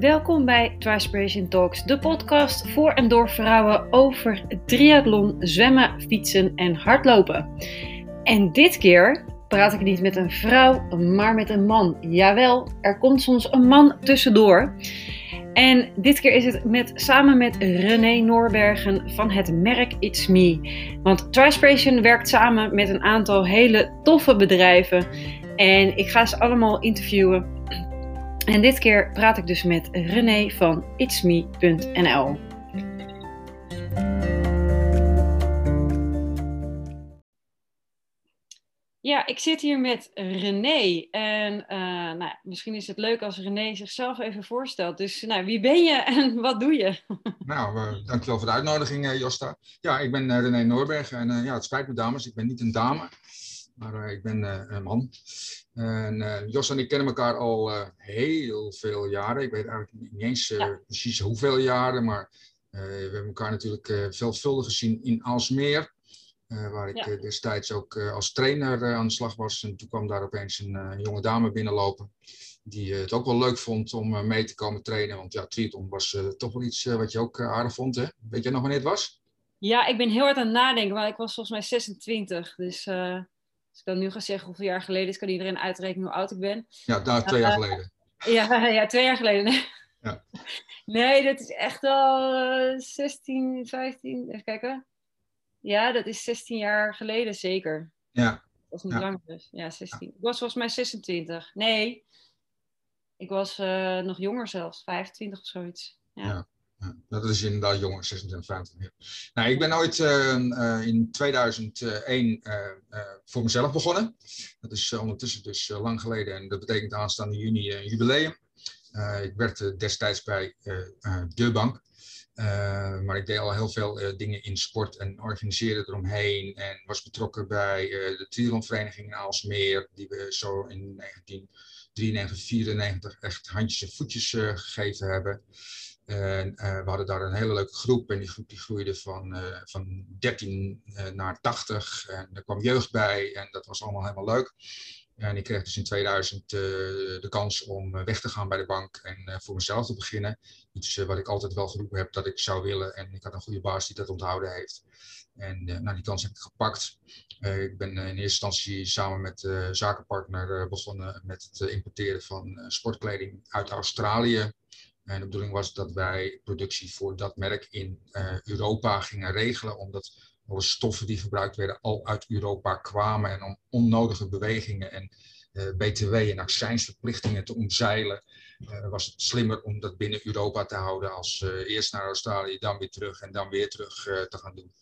Welkom bij Trispiration Talks, de podcast voor en door vrouwen over triathlon, zwemmen, fietsen en hardlopen. En dit keer praat ik niet met een vrouw, maar met een man. Jawel, er komt soms een man tussendoor. En dit keer is het met, samen met René Noorbergen van het merk It's Me. Want Trispiration werkt samen met een aantal hele toffe bedrijven. En ik ga ze allemaal interviewen en dit keer praat ik dus met René van itsme.nl. Ja, ik zit hier met René. En uh, nou, misschien is het leuk als René zichzelf even voorstelt. Dus nou, wie ben je en wat doe je? Nou, uh, dankjewel voor de uitnodiging, uh, Josta. Ja, ik ben René Noorberg. En ja, het spijt me, dames, ik ben niet een dame. Maar ik ben een man. En uh, Jos en ik kennen elkaar al uh, heel veel jaren. Ik weet eigenlijk niet eens uh, precies hoeveel jaren, maar we hebben elkaar natuurlijk veelvuldig gezien in Alsmeer. waar ik ja. destijds ook als trainer aan de slag was. En toen kwam daar opeens een jonge dame binnenlopen. Die het ook wel leuk vond om mee te komen trainen. Want ja, triathlon was toch wel iets wat je ook aardig vond. Hè? Weet je nog wanneer het was? Ja, ik ben heel hard aan het nadenken. Maar ik was volgens mij 26. Dus als ik dan nu ga zeggen hoeveel jaar geleden is, kan iedereen uitrekenen hoe oud ik ben. Ja, daar twee jaar geleden. Ja, ja, twee jaar geleden. Nee. Ja. nee, dat is echt al 16, 15, even kijken. Ja, dat is 16 jaar geleden zeker. Ja. Dat is niet ja. lang dus. Ja, 16. Ik was volgens mij 26. Nee, ik was uh, nog jonger zelfs, 25 of zoiets. ja. Dat is inderdaad jonger, 26, Nou, ik ben ooit uh, uh, in 2001 uh, voor mezelf begonnen. Dat is ondertussen dus lang geleden en dat betekent aanstaande juni een jubileum. ik werkte destijds bij De Bank. maar ik deed al heel veel dingen in sport en organiseerde eromheen. En was betrokken bij de triathlonvereniging in Aalsmeer, die we zo in 1993, 94 echt handjes en voetjes gegeven hebben. En uh, we hadden daar een hele leuke groep en die groep die groeide van, uh, van 13 uh, naar 80 en er kwam jeugd bij en dat was allemaal helemaal leuk. En ik kreeg dus in 2000 de kans om weg te gaan bij de bank en voor mezelf te beginnen. Iets wat ik altijd wel geroepen heb dat ik zou willen en ik had een goede baas die dat onthouden heeft. En nou, die kans heb ik gepakt. ik ben in eerste instantie samen met de zakenpartner begonnen met het importeren van sportkleding uit Australië. En de bedoeling was dat wij productie voor dat merk in uh, Europa gingen regelen, omdat alle stoffen die gebruikt werden al uit Europa kwamen. En om onnodige bewegingen en uh, BTW en accijnsverplichtingen te omzeilen, uh, was het slimmer om dat binnen Europa te houden als eerst naar Australië, dan weer terug en dan weer terug te gaan doen.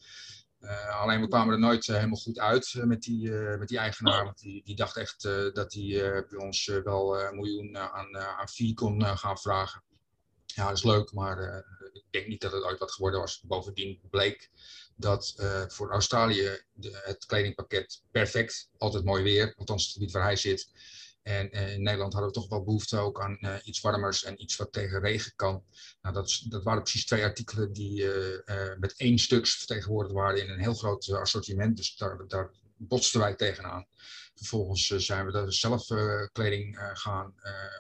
alleen we kwamen er nooit helemaal goed uit met, die, met die eigenaar. Want die, die dacht echt dat hij bij ons wel een miljoen aan, aan fee kon gaan vragen ja, dat is leuk, maar uh, ik denk niet dat het ooit wat geworden was. Bovendien bleek dat uh, voor Australië de, het kledingpakket perfect, altijd mooi weer, althans het gebied waar hij zit. En uh, in Nederland hadden we toch wel behoefte ook aan iets warmers en iets wat tegen regen kan. Nou, dat, dat waren precies twee artikelen die met één stuks vertegenwoordigd waren in een heel groot assortiment. Dus daar, daar botsten wij tegenaan. Vervolgens eh, zijn we daar zelf eh, kleding eh, gaan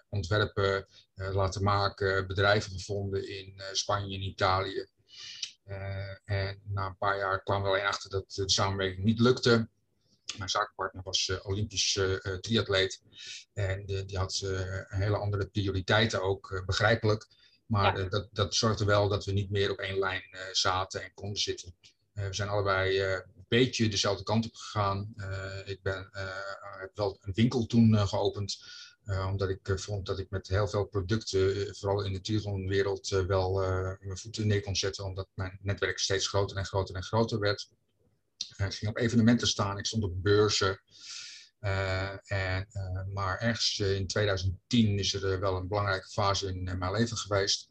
ontwerpen, laten maken, bedrijven gevonden in Spanje en Italië. en na een paar jaar kwamen we alleen achter dat de samenwerking niet lukte. Mijn zakenpartner was uh, Olympisch uh, triatleet. En uh, die had hele andere prioriteiten ook, begrijpelijk. Maar ja. dat, dat zorgde wel dat we niet meer op één lijn zaten en konden zitten. we zijn allebei beetje dezelfde kant op gegaan. Uh, ik ben, uh, heb wel een winkel toen uh, geopend. omdat ik vond dat ik met heel veel producten, vooral in de triathlonwereld, wel mijn voeten neer kon zetten. Omdat mijn netwerk steeds groter en groter en groter werd. ik ging op evenementen staan, ik stond op beurzen. en, maar ergens in 2010 is er wel een belangrijke fase in mijn leven geweest.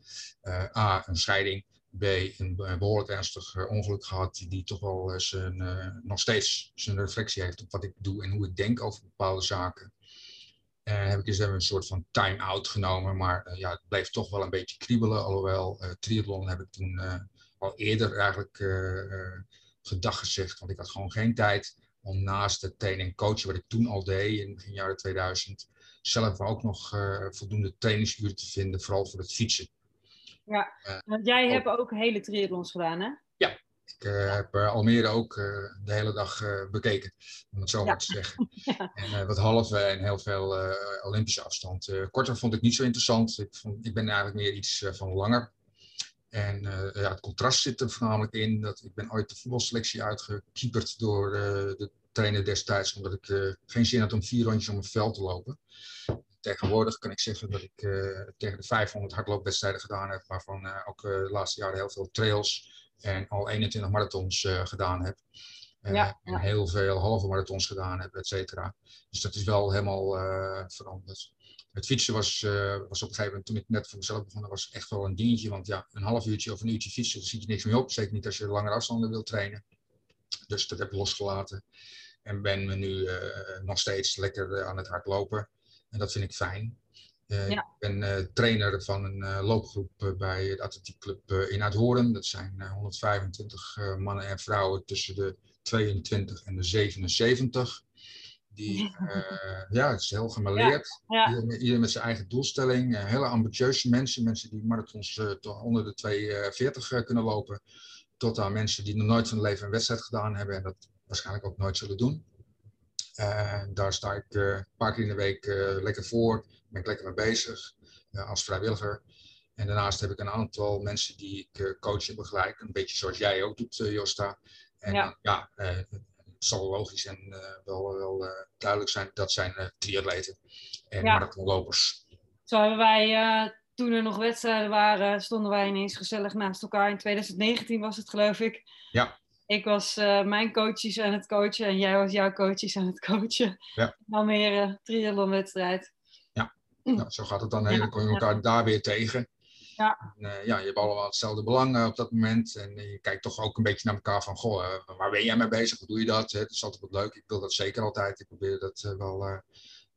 A, een scheiding. B, een behoorlijk ernstig eh, ongeluk gehad, die, toch wel eh, uh, nog steeds zijn reflectie heeft op wat ik doe en hoe ik denk over bepaalde zaken. En heb ik dus een soort van time-out genomen, maar uh, ja, het bleef toch wel een beetje kriebelen. Alhoewel, uh, triathlon heb ik toen al eerder eigenlijk gedag gezegd, want ik had gewoon geen tijd om naast het trainen en coachen, wat ik toen al deed in begin jaren 2000, zelf ook nog voldoende trainingsuren te vinden, vooral voor het fietsen. Ja, want jij hebt ook hele triathlons gedaan, hè? Ja, ik uh, heb Almere ook uh, de hele dag bekeken, om het zo maar te zeggen. ja. En wat halve en heel veel Olympische afstand. korter vond ik niet zo interessant. Ik, vond, ik ben eigenlijk meer iets van langer. En ja, het contrast zit er voornamelijk in dat ik ben ooit de voetbalselectie uitgekieperd door de trainer destijds, omdat ik geen zin had om vier rondjes om het veld te lopen. Tegenwoordig kan ik zeggen dat ik tegen de 500 hardloopwedstrijden gedaan heb, waarvan ook de laatste jaren heel veel trails en al 21 marathons gedaan heb. Ja, En heel veel halve marathons gedaan heb, et cetera. Dus dat is wel helemaal veranderd. Het fietsen was, was op een gegeven moment, toen ik net voor mezelf begon, was echt wel een dingetje. Want ja, een half uurtje of een uurtje fietsen, daar ziet je niks mee op. Zeker niet als je langere afstanden wilt trainen. Dus dat heb ik losgelaten. En ben me nu nog steeds lekker aan het hardlopen. En dat vind ik fijn. Uh, Ik ben uh, trainer van een uh, loopgroep bij de atletiekclub in Uithoorn. Dat zijn 125 mannen en vrouwen tussen de 22 en de 77. Die, ja, het is heel gemaleerd. Ja, ja. Ieder, met zijn eigen doelstelling. hele ambitieuze mensen. Mensen die marathons onder de 240 kunnen lopen. Tot aan mensen die nog nooit van hun leven een wedstrijd gedaan hebben. En dat waarschijnlijk ook nooit zullen doen. Daar sta ik een paar keer in de week lekker voor ben ik lekker mee bezig uh, als vrijwilliger. En daarnaast heb ik een aantal mensen die ik uh, coach en begeleid. Een beetje zoals jij ook doet, uh, Josta. En ja, ja het zal logisch en wel, wel duidelijk zijn. Dat zijn triatleten en ja. marathonlopers. Zo hebben wij, toen er nog wedstrijden waren, stonden wij ineens gezellig naast elkaar. In 2019 was het geloof ik. Ja. Ik was mijn coaches aan het coachen en jij was jouw coaches aan het coachen. Ja. Almere triathlonwedstrijd. Nou, zo gaat het dan heen. Dan kom je elkaar daar weer tegen. Ja. En, uh, ja, je hebt allemaal hetzelfde belang uh, op dat moment. En uh, je kijkt toch ook een beetje naar elkaar van, goh, waar ben jij mee bezig? Hoe doe je dat? Het is altijd wat leuk. Ik wil dat zeker altijd. Ik probeer dat wel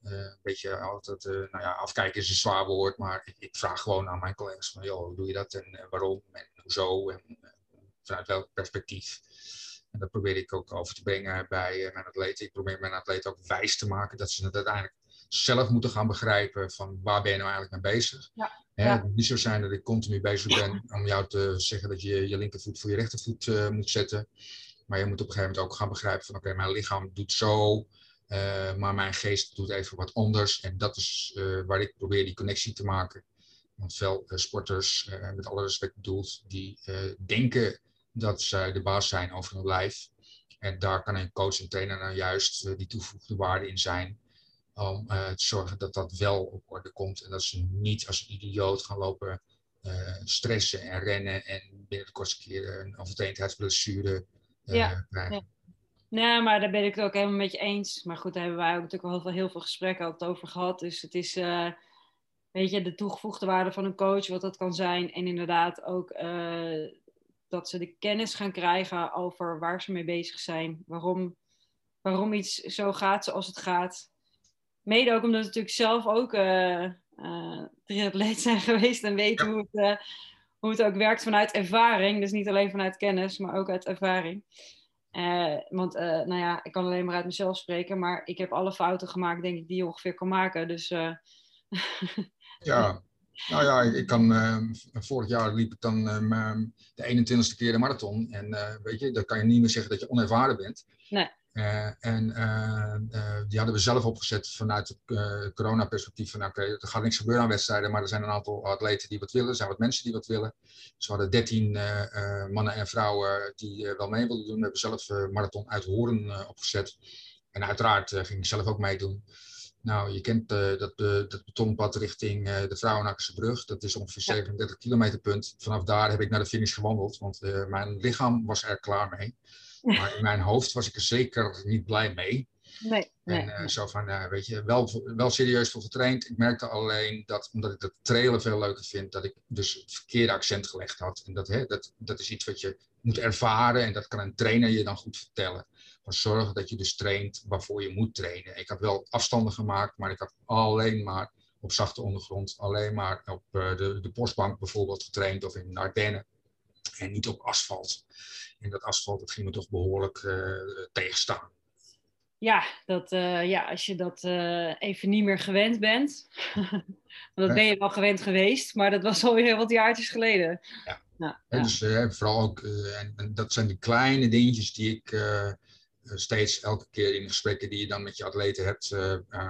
een beetje altijd, nou ja, afkijken is een zwaar woord. Maar ik, ik, vraag gewoon aan mijn collega's van, joh, hoe doe je dat? En waarom? En hoezo? En vanuit welk perspectief? En dat probeer ik ook over te brengen bij mijn atleten. Ik probeer mijn atleten ook wijs te maken dat ze het uiteindelijk zelf moeten gaan begrijpen van waar ben je nou eigenlijk mee bezig. Ja. Het moet niet zo zijn dat ik continu bezig ben om jou te zeggen dat je je linkervoet voor je rechtervoet uh, moet zetten. Maar je moet op een gegeven moment ook gaan begrijpen van oké, mijn lichaam doet zo, uh, maar mijn geest doet even wat anders. En dat is uh, waar ik probeer die connectie te maken. Want veel sporters, met alle respect bedoeld, die denken dat zij de baas zijn over hun lijf. En daar kan een coach en trainer nou juist die toegevoegde waarde in zijn om uh, te zorgen dat dat wel op orde komt. En dat ze niet als een idioot gaan lopen uh, stressen en rennen en binnen de kortste keer een onverteendheidsblessure uh, ja, krijgen. Ja. Nee, maar daar ben ik het ook helemaal met je eens. Maar goed, daar hebben wij ook natuurlijk wel heel veel, heel veel gesprekken altijd over gehad. Dus het is, weet je, de toegevoegde waarde van een coach, wat dat kan zijn. En inderdaad ook dat ze de kennis gaan krijgen over waar ze mee bezig zijn. Waarom, waarom iets zo gaat zoals het gaat. Mede ook omdat we natuurlijk zelf ook uh, uh, triatleet zijn geweest en weten hoe, het, uh, hoe het ook werkt vanuit ervaring. Dus niet alleen vanuit kennis, maar ook uit ervaring. want nou ja, ik kan alleen maar uit mezelf spreken, maar ik heb alle fouten gemaakt, denk ik, die je ongeveer kan maken. Dus, ja, nou ja, ik kan, vorig jaar liep ik dan de 21ste keer de marathon. En weet je, dan kan je niet meer zeggen dat je onervaren bent. Nee. En die hadden we zelf opgezet vanuit het corona-perspectief. Van oké, okay, er gaat niks gebeuren aan wedstrijden, maar er zijn een aantal atleten die wat willen. Er zijn wat mensen die wat willen. Dus we hadden 13 mannen en vrouwen die wel mee wilden doen. We hebben zelf Marathon uit Horen opgezet. En uiteraard ging ik zelf ook meedoen. Nou, je kent dat, dat betonpad richting de Vrouwenakkerse brug. Dat is ongeveer 37 kilometer punt. Vanaf daar heb ik naar de finish gewandeld, want mijn lichaam was er klaar mee. Maar in mijn hoofd was ik er zeker niet blij mee. Nee, en zo van, weet je, wel, wel serieus voor getraind. Ik merkte alleen dat, omdat ik dat trailen veel leuker vind, dat ik dus het verkeerde accent gelegd had. En dat, hè, dat, dat is iets wat je moet ervaren en dat kan een trainer je dan goed vertellen. Zorgen dat je dus traint waarvoor je moet trainen. Ik had wel afstanden gemaakt, maar ik had alleen maar op zachte ondergrond, alleen maar op uh, de, de postbank bijvoorbeeld getraind of in Ardennen en niet op asfalt. En dat asfalt, dat ging me toch behoorlijk uh, tegenstaan. ja, dat, uh, ja, als je dat uh, even niet meer gewend bent. dat ben je wel gewend geweest, maar dat was alweer heel wat jaartjes geleden. Ja. Dus vooral ook, en, en, dat zijn de kleine dingetjes die ik steeds elke keer in de gesprekken die je dan met je atleten hebt,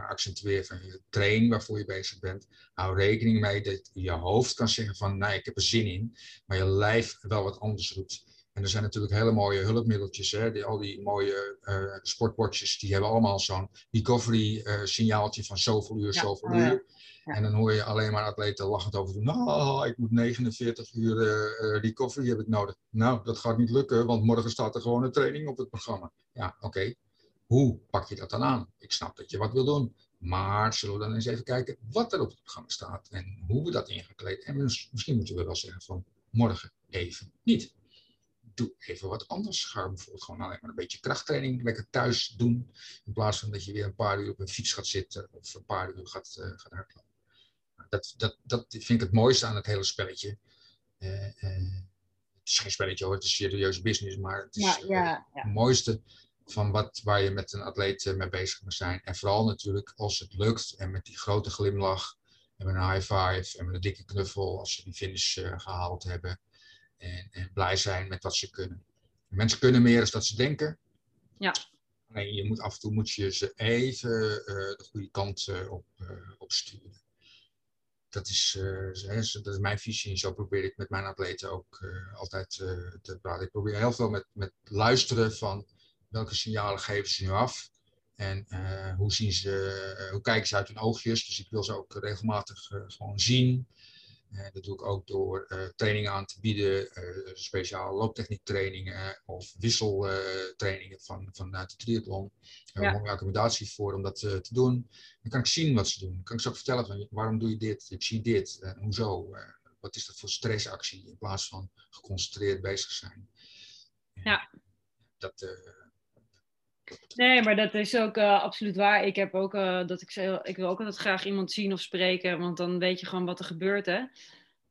accentueer van je training waarvoor je bezig bent. Hou rekening mee dat je hoofd kan zeggen van, nee, ik heb er zin in, maar je lijf wel wat anders roept. En er zijn natuurlijk hele mooie hulpmiddeltjes. Hè? Die, al die mooie uh, sportwatches, die hebben allemaal zo'n recovery uh, signaaltje van zoveel uur, zoveel uur. Ja. En dan hoor je alleen maar atleten lachend over doen. Oh, ik moet 49 uur uh, recovery heb ik nodig. Nou, dat gaat niet lukken, want morgen staat er gewoon een training op het programma. Ja, oké. Hoe pak je dat dan aan? Ik snap dat je wat wil doen. Maar zullen we dan eens even kijken wat er op het programma staat en hoe we dat ingekleed. En misschien moeten we wel zeggen van morgen even niet doe even wat anders. Ga bijvoorbeeld gewoon alleen maar een beetje krachttraining lekker thuis doen. In plaats van dat je weer een paar uur op een fiets gaat zitten of een paar uur gaat, uh, gaat hardlopen. Nou, dat, dat, dat vind ik het mooiste aan het hele spelletje. Uh, uh, het is geen spelletje hoor, het is serieuze business, maar het is ja, ja, ja. het mooiste van wat, waar je met een atleet mee bezig moet zijn. En vooral natuurlijk als het lukt en met die grote glimlach en met een high five en met een dikke knuffel als ze die finish gehaald hebben en, en, blij zijn met wat ze kunnen. Mensen kunnen meer dan dat ze denken. Ja. Alleen je moet af en toe moet je ze even uh, de goede kant uh, op, uh, op sturen. Dat is, dat is mijn visie en zo probeer ik met mijn atleten ook altijd te praten. Ik probeer heel veel met, met luisteren van welke signalen geven ze nu af. En hoe, zien ze, hoe kijken ze uit hun oogjes. Dus ik wil ze ook regelmatig gewoon zien. Uh, dat doe ik ook door uh, trainingen aan te bieden, uh, speciaal looptechniektrainingen of wisseltrainingen van, vanuit de triathlon. Daar heb ik accommodatie voor om dat te doen. Dan kan ik zien wat ze doen. Dan kan ik ze ook vertellen van waarom doe je dit? Ik zie dit. hoezo? wat is dat voor stressactie? In plaats van geconcentreerd bezig zijn. Ja. Dat, Nee, maar dat is ook uh, absoluut waar. Ik heb ook uh, dat ik zei, ik wil ook altijd graag iemand zien of spreken, want dan weet je gewoon wat er gebeurt, hè.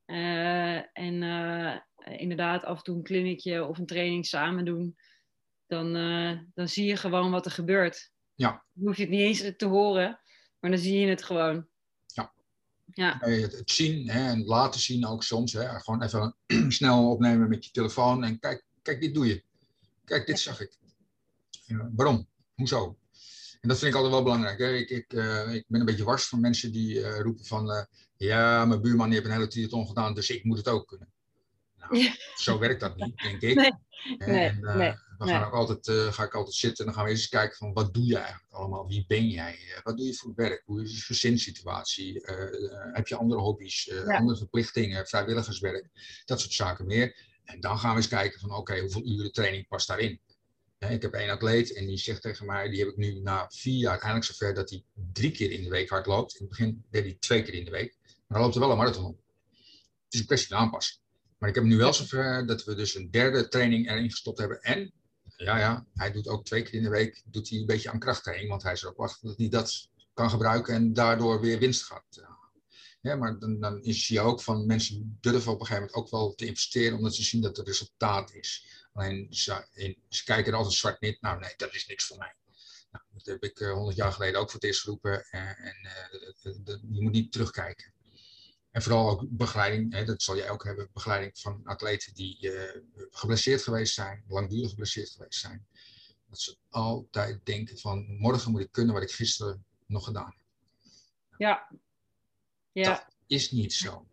Uh, en inderdaad, af en toe een kliniekje of een training samen doen, dan, dan zie je gewoon wat er gebeurt. Ja. Dan hoef je het niet eens te horen, maar dan zie je het gewoon. Ja. ja. Het, het zien hè, en laten zien ook soms. Hè. Gewoon even snel opnemen met je telefoon en kijk, kijk, dit doe je. Kijk, dit zag ik waarom? Hoezo? En dat vind ik altijd wel belangrijk. Hè? Ik, ik, uh, ik, ben een beetje wars van mensen die uh, roepen van... Uh, ja, mijn buurman die heeft een hele triathlon gedaan, dus ik moet het ook kunnen. Nou, ja. Zo werkt dat niet, denk ik. Nee, nee, en, nee, dan gaan ook altijd, ga ik altijd zitten en dan gaan we eens kijken van... wat doe je eigenlijk allemaal? Wie ben jij? wat doe je voor werk? Hoe is je gezinssituatie? heb je andere hobby's? Ja. Andere verplichtingen? Vrijwilligerswerk? Dat soort zaken meer. En dan gaan we eens kijken van... oké, hoeveel uren training past daarin? Ik heb één atleet en die zegt tegen mij, die heb ik nu na vier jaar eindelijk zover dat hij drie keer in de week hard loopt. In het begin deed hij twee keer in de week, maar dan loopt er wel een marathon op. Het is een kwestie van aanpassen. Maar ik heb nu wel zover dat we dus een derde training erin gestopt hebben. En ja, ja, hij doet ook twee keer in de week doet hij een beetje aan krachttraining, want hij is ook wachten dat hij dat kan gebruiken en daardoor weer winst gaat ja, maar dan, dan is je ook van mensen durven op een gegeven moment ook wel te investeren omdat ze zien dat er resultaat is. Alleen ze, ze kijken er altijd zwart niet. Nou nee, dat is niks voor mij. Nou, dat heb ik eh, honderd jaar geleden ook voor het eerst geroepen. Uh, en uh, je moet niet terugkijken. En vooral ook begeleiding, hè, dat zal jij ook hebben, begeleiding van atleten die geblesseerd geweest zijn, langdurig geblesseerd geweest zijn. Dat ze altijd denken van morgen moet ik kunnen wat ik gisteren nog gedaan heb. Ja. ja. Dat is niet zo.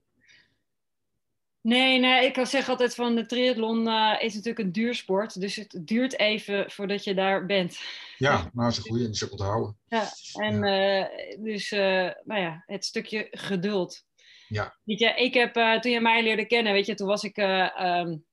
Nee, nee, ik kan zeggen altijd van de triathlon uh, is natuurlijk een duursport. Dus het duurt even voordat je daar bent. Ja, maar is een goede en die is houden. Ja, en ja. Uh, dus uh, nou ja, het stukje geduld. Ja. Weet je, ik heb toen je mij leerde kennen, weet je, toen was ik um,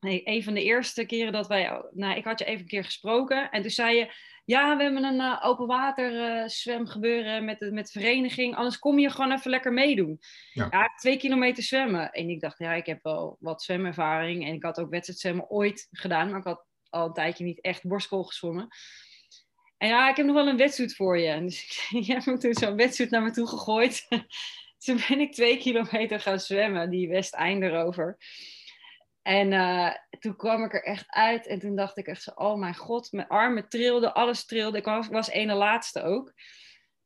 een van de eerste keren dat wij, nou, ik had je even een keer gesproken en toen zei je, ja, we hebben een uh, open water uh, zwemgebeuren met de, met de vereniging. Anders kom je gewoon even lekker meedoen. Ja. ja. twee kilometer zwemmen. En ik dacht, ja, ik heb wel wat zwemervaring. En ik had ook wedstrijdzwemmen ooit gedaan. Maar ik had al een tijdje niet echt borstkool gezwommen. En ja, ik heb nog wel een wedstrijd voor je. En dus ik, je hebt toen zo'n wedstrijd naar me toe gegooid. toen ben ik twee kilometer gaan zwemmen, die West erover. En uh, toen kwam ik er echt uit en toen dacht ik echt zo, oh mijn god, mijn armen trilden, alles trilde. Ik was, was ene laatste ook.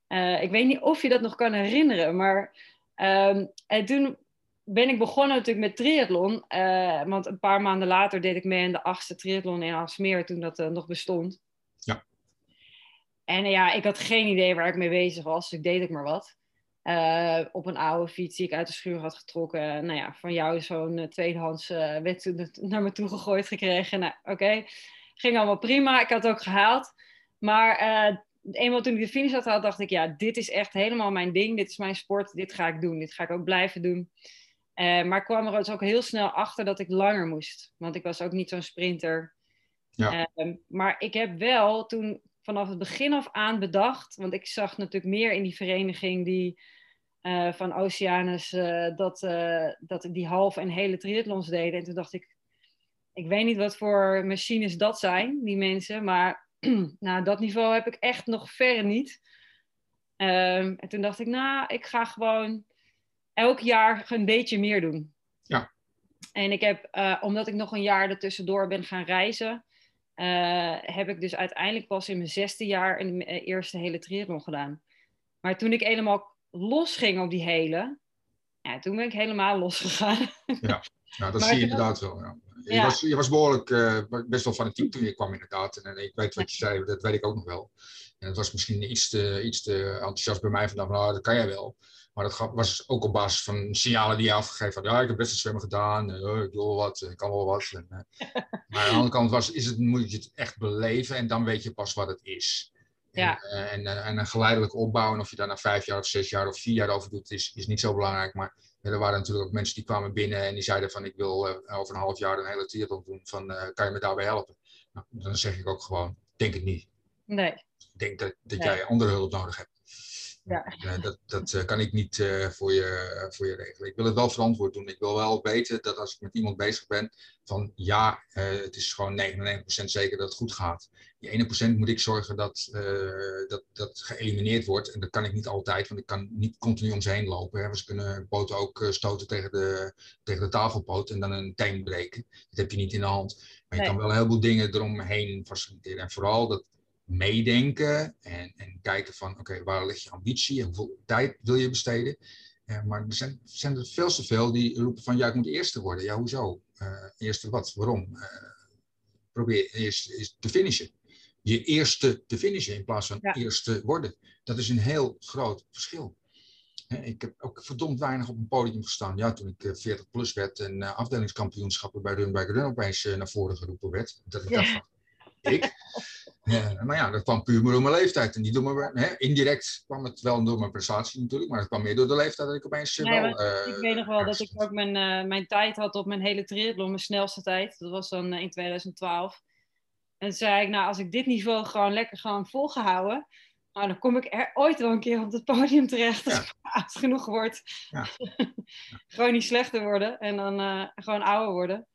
Uh, ik weet niet of je dat nog kan herinneren, maar um, en toen ben ik begonnen natuurlijk met triathlon. Uh, want een paar maanden later deed ik mee aan de achtste triathlon in Alsmeer, toen dat nog bestond. Ja. En ja, ik had geen idee waar ik mee bezig was, dus ik deed ik maar wat. Uh, op een oude fiets die ik uit de schuur had getrokken. Nou ja, van jou zo'n uh, tweedehands uh, werd naar me toe gegooid gekregen. Nou, oké. Okay. Ging allemaal prima. Ik had het ook gehaald. Maar eenmaal toen ik de finish had, dacht ik, ja, dit is echt helemaal mijn ding. Dit is mijn sport. Dit ga ik doen. Dit ga ik ook blijven doen. maar ik kwam er dus ook heel snel achter dat ik langer moest. Want ik was ook niet zo'n sprinter. Ja. Ehm, maar ik heb wel toen vanaf het begin af aan bedacht. Want ik zag natuurlijk meer in die vereniging die uh, van Oceanus uh, dat, uh, dat die halve en hele triathlons deden. En toen dacht ik, ik weet niet wat voor machines dat zijn, die mensen. Maar nou, dat niveau heb ik echt nog verre niet. Um, en toen dacht ik, nou, ik ga gewoon elk jaar een beetje meer doen. Ja. En ik heb, omdat ik nog een jaar ertussendoor ben gaan reizen, heb ik dus uiteindelijk pas in mijn zesde jaar een eerste hele triathlon gedaan. Maar toen ik helemaal losging op die hele, ja, toen ben ik helemaal losgegaan. Ja, ja dat zie je inderdaad wel. Ja. Je, Was, je was behoorlijk uh, best wel fanatiek toen je kwam inderdaad. En, ik weet wat je zei, dat weet ik ook nog wel. En het was misschien iets te, iets te enthousiast bij mij vandaag, nou, dat kan jij wel. Maar dat was ook op basis van signalen die je afgegeven had. Ja, ik heb best een zwemmen gedaan. Uh, ik doe wel wat, ik kan wel wat. En, uh, maar aan de andere kant was, is het, moet je het echt beleven en dan weet je pas wat het is. Ja. En, en, en, een geleidelijk opbouwen, of je daar na vijf jaar of zes jaar of vier jaar over doet, is, is niet zo belangrijk. Maar ja, er waren natuurlijk ook mensen die kwamen binnen en die zeiden van ik wil uh, over een half jaar een hele triathlon doen. Van uh, kan je me daarbij helpen? Nou, dan zeg ik ook gewoon, denk het niet. Nee. Ik denk dat, dat nee. jij andere hulp nodig hebt. Ja. Uh, dat dat kan ik niet voor, je, voor je regelen. Ik wil het wel verantwoord doen. Ik wil wel weten dat als ik met iemand bezig ben, van ja, het is gewoon 99% zeker dat het goed gaat. Die 1% moet ik zorgen dat, dat dat geëlimineerd wordt. En dat kan ik niet altijd, want ik kan niet continu om ze heen lopen. Hè. Ze kunnen poten ook stoten tegen de, tegen de tafelpoot en dan een teen breken. Dat heb je niet in de hand. Maar je nee. kan wel een heleboel dingen eromheen faciliteren. En vooral dat meedenken en, en kijken van oké, okay, waar ligt je ambitie en hoeveel tijd wil je besteden. Uh, maar er zijn, zijn er veel te veel die roepen van ja, ik moet eerste worden. Ja, hoezo? Uh, eerste wat? Waarom? Uh, probeer eerst, eerst te finishen. Je eerste te finishen in plaats van ja. eerste worden. Dat is een heel groot verschil. Ik heb ook verdomd weinig op een podium gestaan. Ja, toen ik 40 plus werd en afdelingskampioenschappen bij Run by Run opeens naar voren geroepen werd. Dat ik dacht van, ik? Ja, maar ja, dat kwam puur door mijn leeftijd. En niet door mijn, hè, indirect kwam het wel door mijn prestatie natuurlijk, maar het kwam meer door de leeftijd dat ik opeens wel... Uh, ik weet nog wel dat ik ook mijn, uh, mijn tijd had op mijn hele triathlon, mijn snelste tijd. Dat was dan uh, in 2012. En toen zei ik, nou, als ik dit niveau gewoon lekker gewoon volgehouden, nou, dan kom ik er ooit wel een keer op het podium terecht als ja. ik oud genoeg word. Ja. gewoon niet slechter worden en dan gewoon ouder worden.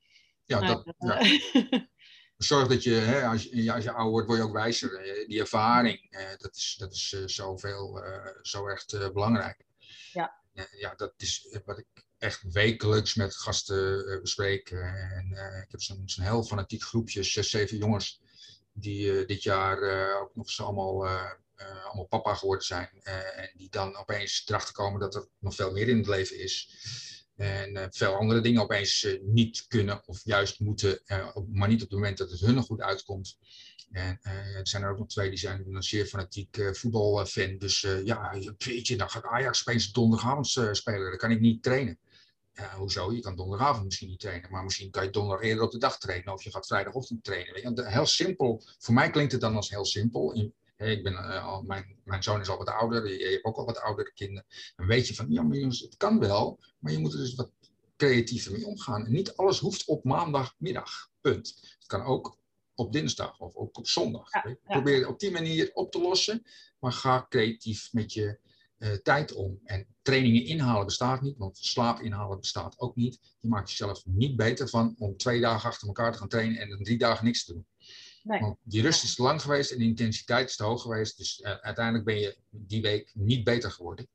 Ja, nou, dat, ja. zorg dat je, hè, als, je, als je ouder wordt, word je ook wijzer. Die ervaring, eh, dat is, dat is uh, zoveel, uh, zo echt uh, belangrijk. Ja. ja, dat is wat ik echt wekelijks met gasten bespreek. En ik heb zo'n zo heel fanatiek groepje, zes, zeven jongens, die dit jaar ook nog eens allemaal, allemaal papa geworden zijn. en die dan opeens erachter komen dat er nog veel meer in het leven is. En uh, veel andere dingen opeens uh, niet kunnen of juist moeten, uh, maar niet op het moment dat het hun goed uitkomt. En er zijn er ook nog twee die zijn een zeer fanatiek voetbalfan. Dus ja, je, dan gaat Ajax opeens donderdagavond spelen. Dan kan ik niet trainen. hoezo? Je kan donderdagavond misschien niet trainen, maar misschien kan je donderdag eerder op de dag trainen of je gaat vrijdagochtend trainen. Heel simpel. Voor mij klinkt het dan als heel simpel. In, ik ben, uh, al, mijn, mijn zoon is al wat ouder, je, je hebt ook al wat oudere kinderen. Dan weet je van, ja, maar jongens, het kan wel, maar je moet er dus wat creatiever mee omgaan. En niet alles hoeft op maandagmiddag, punt. Het kan ook op dinsdag of ook op zondag. Ja, ja. Probeer het op die manier op te lossen, maar ga creatief met je uh, tijd om. En trainingen inhalen bestaat niet, want slaap inhalen bestaat ook niet. Je maakt jezelf niet beter van om twee dagen achter elkaar te gaan trainen en dan drie dagen niks te doen. Die rust is te lang geweest en de intensiteit is te hoog geweest. Dus uh, uiteindelijk ben je die week niet beter geworden.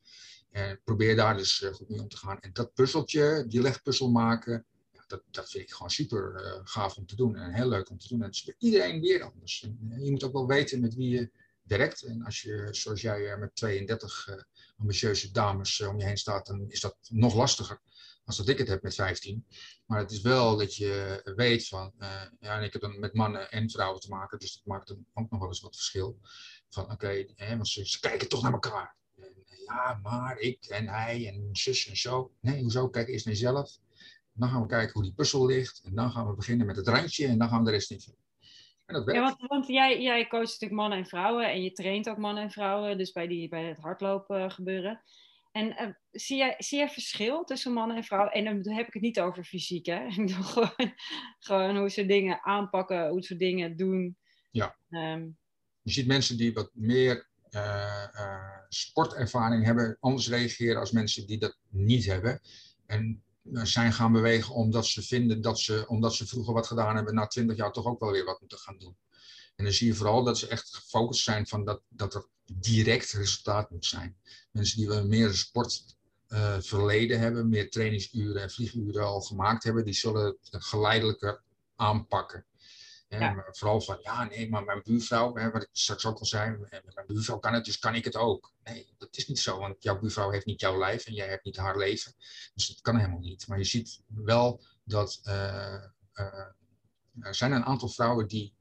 En probeer daar dus uh, goed mee om te gaan. En dat puzzeltje, die legpuzzel maken, dat, dat vind ik gewoon super gaaf om te doen en heel leuk om te doen. En het is voor iedereen weer anders. je moet ook wel weten met wie je werkt. En als je, zoals jij, met 32 ambitieuze dames om je heen staat, dan is dat nog lastiger als dat ik het heb met 15. Maar het is wel dat je weet van, uh, ja, en ik heb dan met mannen en vrouwen te maken, dus dat maakt dan ook nog wel eens wat verschil. Van oké, want ze, ze, kijken toch naar elkaar. En, eh, ja, maar ik en hij en zus en zo. Nee, hoezo? Kijk eerst naar jezelf. Dan gaan we kijken hoe die puzzel ligt. En dan gaan we beginnen met het randje en dan gaan we de rest invullen. Werkt. Ja, want, want jij, jij coacht natuurlijk mannen en vrouwen en je traint ook mannen en vrouwen, dus bij, die, bij het hardlopen gebeuren. En uh, zie, jij, zie jij verschil tussen mannen en vrouwen? En dan heb ik het niet over fysiek, hè? Ik bedoel gewoon, gewoon hoe ze dingen aanpakken, hoe ze dingen doen. Ja. Um, je ziet mensen die wat meer uh, uh, sportervaring hebben, anders reageren als mensen die dat niet hebben. En zijn gaan bewegen omdat ze vinden dat ze, omdat ze vroeger wat gedaan hebben, na twintig jaar toch ook wel weer wat moeten gaan doen. En dan zie je vooral dat ze echt gefocust zijn van dat, dat er direct resultaat moet zijn. Mensen die we meer sportverleden uh, hebben, meer trainingsuren en vlieguren al gemaakt hebben, die zullen het geleidelijker aanpakken. Ja. Vooral van, ja, nee, maar mijn buurvrouw, hè, wat ik straks ook al zei, mijn buurvrouw kan het, dus kan ik het ook. Nee, dat is niet zo, want jouw buurvrouw heeft niet jouw lijf en jij hebt niet haar leven. Dus dat kan helemaal niet. Maar je ziet wel dat uh, uh, er zijn een aantal vrouwen die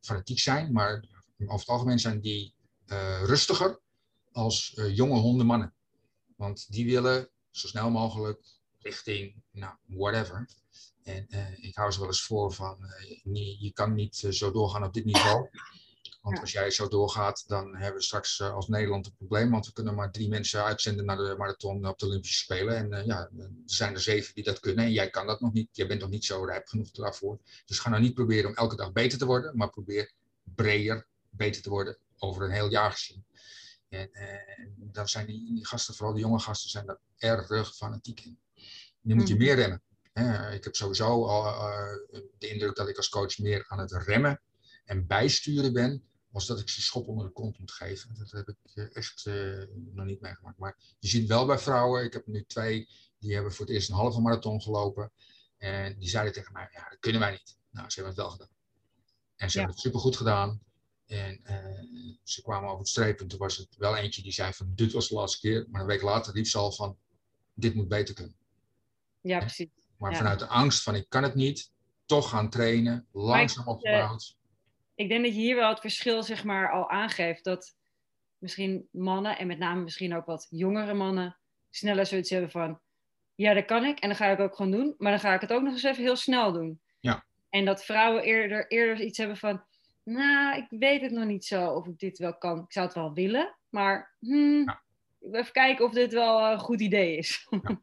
fanatiek zijn, maar over het algemeen zijn die uh, rustiger als uh, jonge hondenmannen. Want die willen zo snel mogelijk richting, nou, whatever. En ik hou ze wel eens voor van, je, je kan niet zo doorgaan op dit niveau. Want als jij zo doorgaat, dan hebben we straks als Nederland een probleem. Want we kunnen maar drie mensen uitzenden naar de marathon op de Olympische Spelen. En uh, ja, er zijn er zeven die dat kunnen. En jij kan dat nog niet. Jij bent nog niet zo rijp genoeg daarvoor. Dus ga nou niet proberen om elke dag beter te worden. Maar probeer breder beter te worden over een heel jaar gezien. En, uh, dan zijn die, gasten, vooral de jonge gasten, zijn daar erg fanatiek in. Nu moet je mhm. meer remmen. ik heb sowieso al uh, de indruk dat ik als coach meer aan het remmen en bijsturen ben was dat ik ze schop onder de kont moet geven. Dat heb ik eh, echt uh, nog niet meegemaakt. Maar je ziet wel bij vrouwen, ik heb nu twee, die hebben voor het eerst een halve marathon gelopen. En die zeiden tegen mij, ja, dat kunnen wij niet. Nou, ze hebben het wel gedaan. En ze hebben het supergoed gedaan. En uh, ze kwamen over het streep toen was het wel eentje die zei van, dit was de laatste keer. Maar een week later riep ze al van, dit moet beter kunnen. Ja, precies. Maar vanuit de angst van, ik kan het niet, toch gaan trainen, langzaam opgebouwd ik denk dat je hier wel het verschil zeg maar al aangeeft. Dat misschien mannen, en met name misschien ook wat jongere mannen, sneller zoiets hebben van... Ja, dat kan ik en dan ga ik ook gewoon doen. Maar dan ga ik het ook nog eens even heel snel doen. Ja. En dat vrouwen eerder, eerder iets hebben van... Nou, ik weet het nog niet zo of ik dit wel kan. Ik zou het wel willen, maar... Hmm, ja. Even kijken of dit wel een goed idee is. Ja.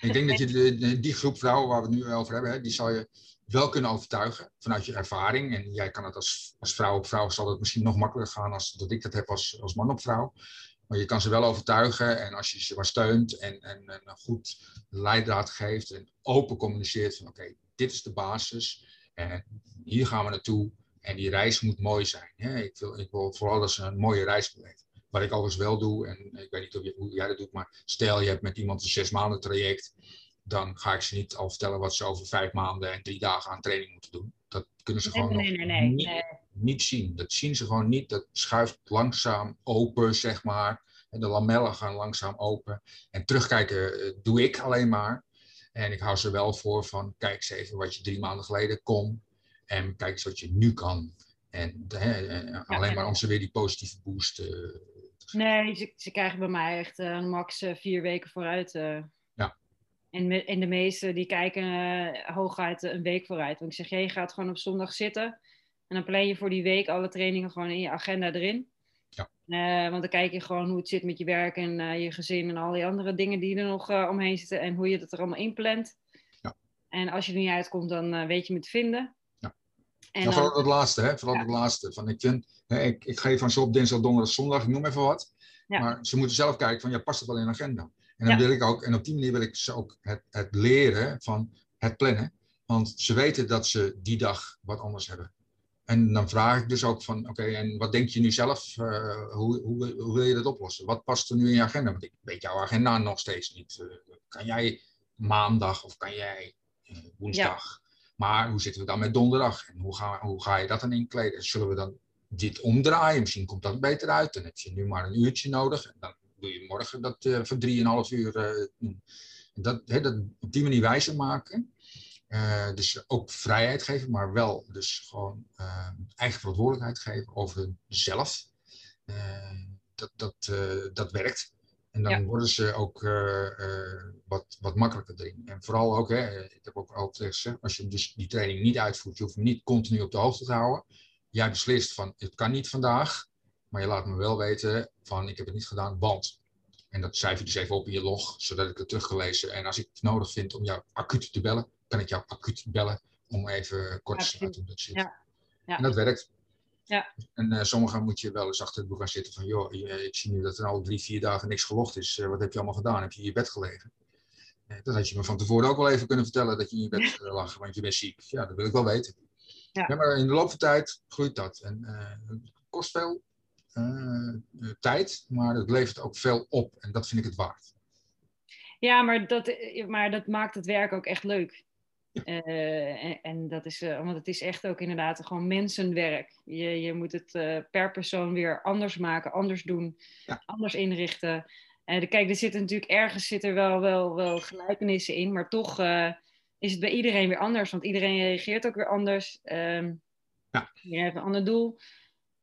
Ik denk dat je die groep vrouwen waar we het nu over hebben, hè, die zal je wel kunnen overtuigen vanuit je ervaring. En jij kan het als, als vrouw op vrouw, zal het misschien nog makkelijker gaan als dat ik dat heb als, als man op vrouw. Maar je kan ze wel overtuigen en als je ze maar steunt en, en, en een goed leidraad geeft en open communiceert van oké, dit is de basis en hier gaan we naartoe en die reis moet mooi zijn. Hè? Ik, wil, ik wil vooral dat ze een mooie reis beleven. Wat ik overigens wel doe, en ik weet niet of je, hoe jij dat doet, maar stel je hebt met iemand een zes maanden traject dan ga ik ze niet al vertellen wat ze over vijf maanden en drie dagen aan training moeten doen. Dat kunnen ze gewoon nee, nee, nee, niet, niet, zien. Dat zien ze gewoon niet. Dat schuift langzaam open, zeg maar. En de lamellen gaan langzaam open. En terugkijken eh, doe ik alleen maar. En ik hou ze wel voor van, kijk eens even wat je drie maanden geleden kon. En kijk eens wat je nu kan. En hè, alleen maar om ze weer die positieve boost uh, Nee, ze, ze, krijgen bij mij echt uh, max vier weken vooruit. En, en de meesten die kijken uh, hooguit een week vooruit. Want ik zeg, je gaat gewoon op zondag zitten. En dan plan je voor die week alle trainingen gewoon in je agenda erin. Ja. Uh, want dan kijk je gewoon hoe het zit met je werk en uh, je gezin en al die andere dingen die er nog omheen zitten. En hoe je het er allemaal inplant. Ja. En als je er niet uitkomt, dan weet je me te vinden. Ja. En ja, vooral het laatste, hè? Vooral het laatste. Van, ik, vind, hè, ik, ik geef van zo op dinsdag, donderdag, zondag, ik noem even wat. Ja. Maar ze moeten zelf kijken van, ja, past het wel in de agenda? En dan wil ik ook, en op die manier wil ik ze ook het, het leren van het plannen. Want ze weten dat ze die dag wat anders hebben. En dan vraag ik dus ook van, oké, en wat denk je nu zelf, uh, hoe, hoe, hoe, wil je dat oplossen? Wat past er nu in je agenda? Want ik weet jouw agenda nog steeds niet. Uh, kan jij maandag of kan jij woensdag. Maar hoe zitten we dan met donderdag? En hoe ga, hoe ga je dat dan inkleden? Zullen we dan dit omdraaien? Misschien komt dat beter uit. Dan heb je nu maar een uurtje nodig. En dan doe je morgen dat uh, voor drieënhalf uur. Uh, dat, he, dat op die manier wijzer maken. Uh, dus ook vrijheid geven, maar wel dus gewoon eigen verantwoordelijkheid geven over zelf. dat, dat, dat werkt. En dan ja. worden ze ook wat, wat makkelijker erin. En vooral ook, hè, ik heb ook altijd gezegd, als je dus die training niet uitvoert, je hoeft hem niet continu op de hoogte te houden. Jij beslist van, het kan niet vandaag, maar je laat me wel weten van, ik heb het niet gedaan, want. En dat schrijf je dus even op in je log, zodat ik het teruggelezen. En als ik het nodig vind om jou acuut te bellen, kan ik jou acuut bellen om even kort te sluiten hoe dat zit. Ja. Ja. En dat werkt. Ja. En uh, sommigen moet je wel eens achter het boek gaan zitten van, joh, ik zie nu dat er al drie, vier dagen niks gelogd is. Uh, wat heb je allemaal gedaan? Heb je in je bed gelegen? Uh, dat had je me van tevoren ook wel even kunnen vertellen dat je in je bed lag, want je bent ziek. Ja, dat wil ik wel weten. Ja. ja maar in de loop van tijd groeit dat. En het kost veel tijd, maar het levert ook veel op. En dat vind ik het waard. Ja, maar dat, maar dat maakt het werk ook echt leuk. Uh, en, en, dat is, uh, want het is echt ook inderdaad gewoon mensenwerk. Je, je moet het uh, per persoon weer anders maken, anders doen, ja. anders inrichten. De, kijk, er zitten natuurlijk ergens zit er wel, wel, wel gelijkenissen in, maar toch is het bij iedereen weer anders, want iedereen reageert ook weer anders. Um, ja. Iedereen heeft een ander doel.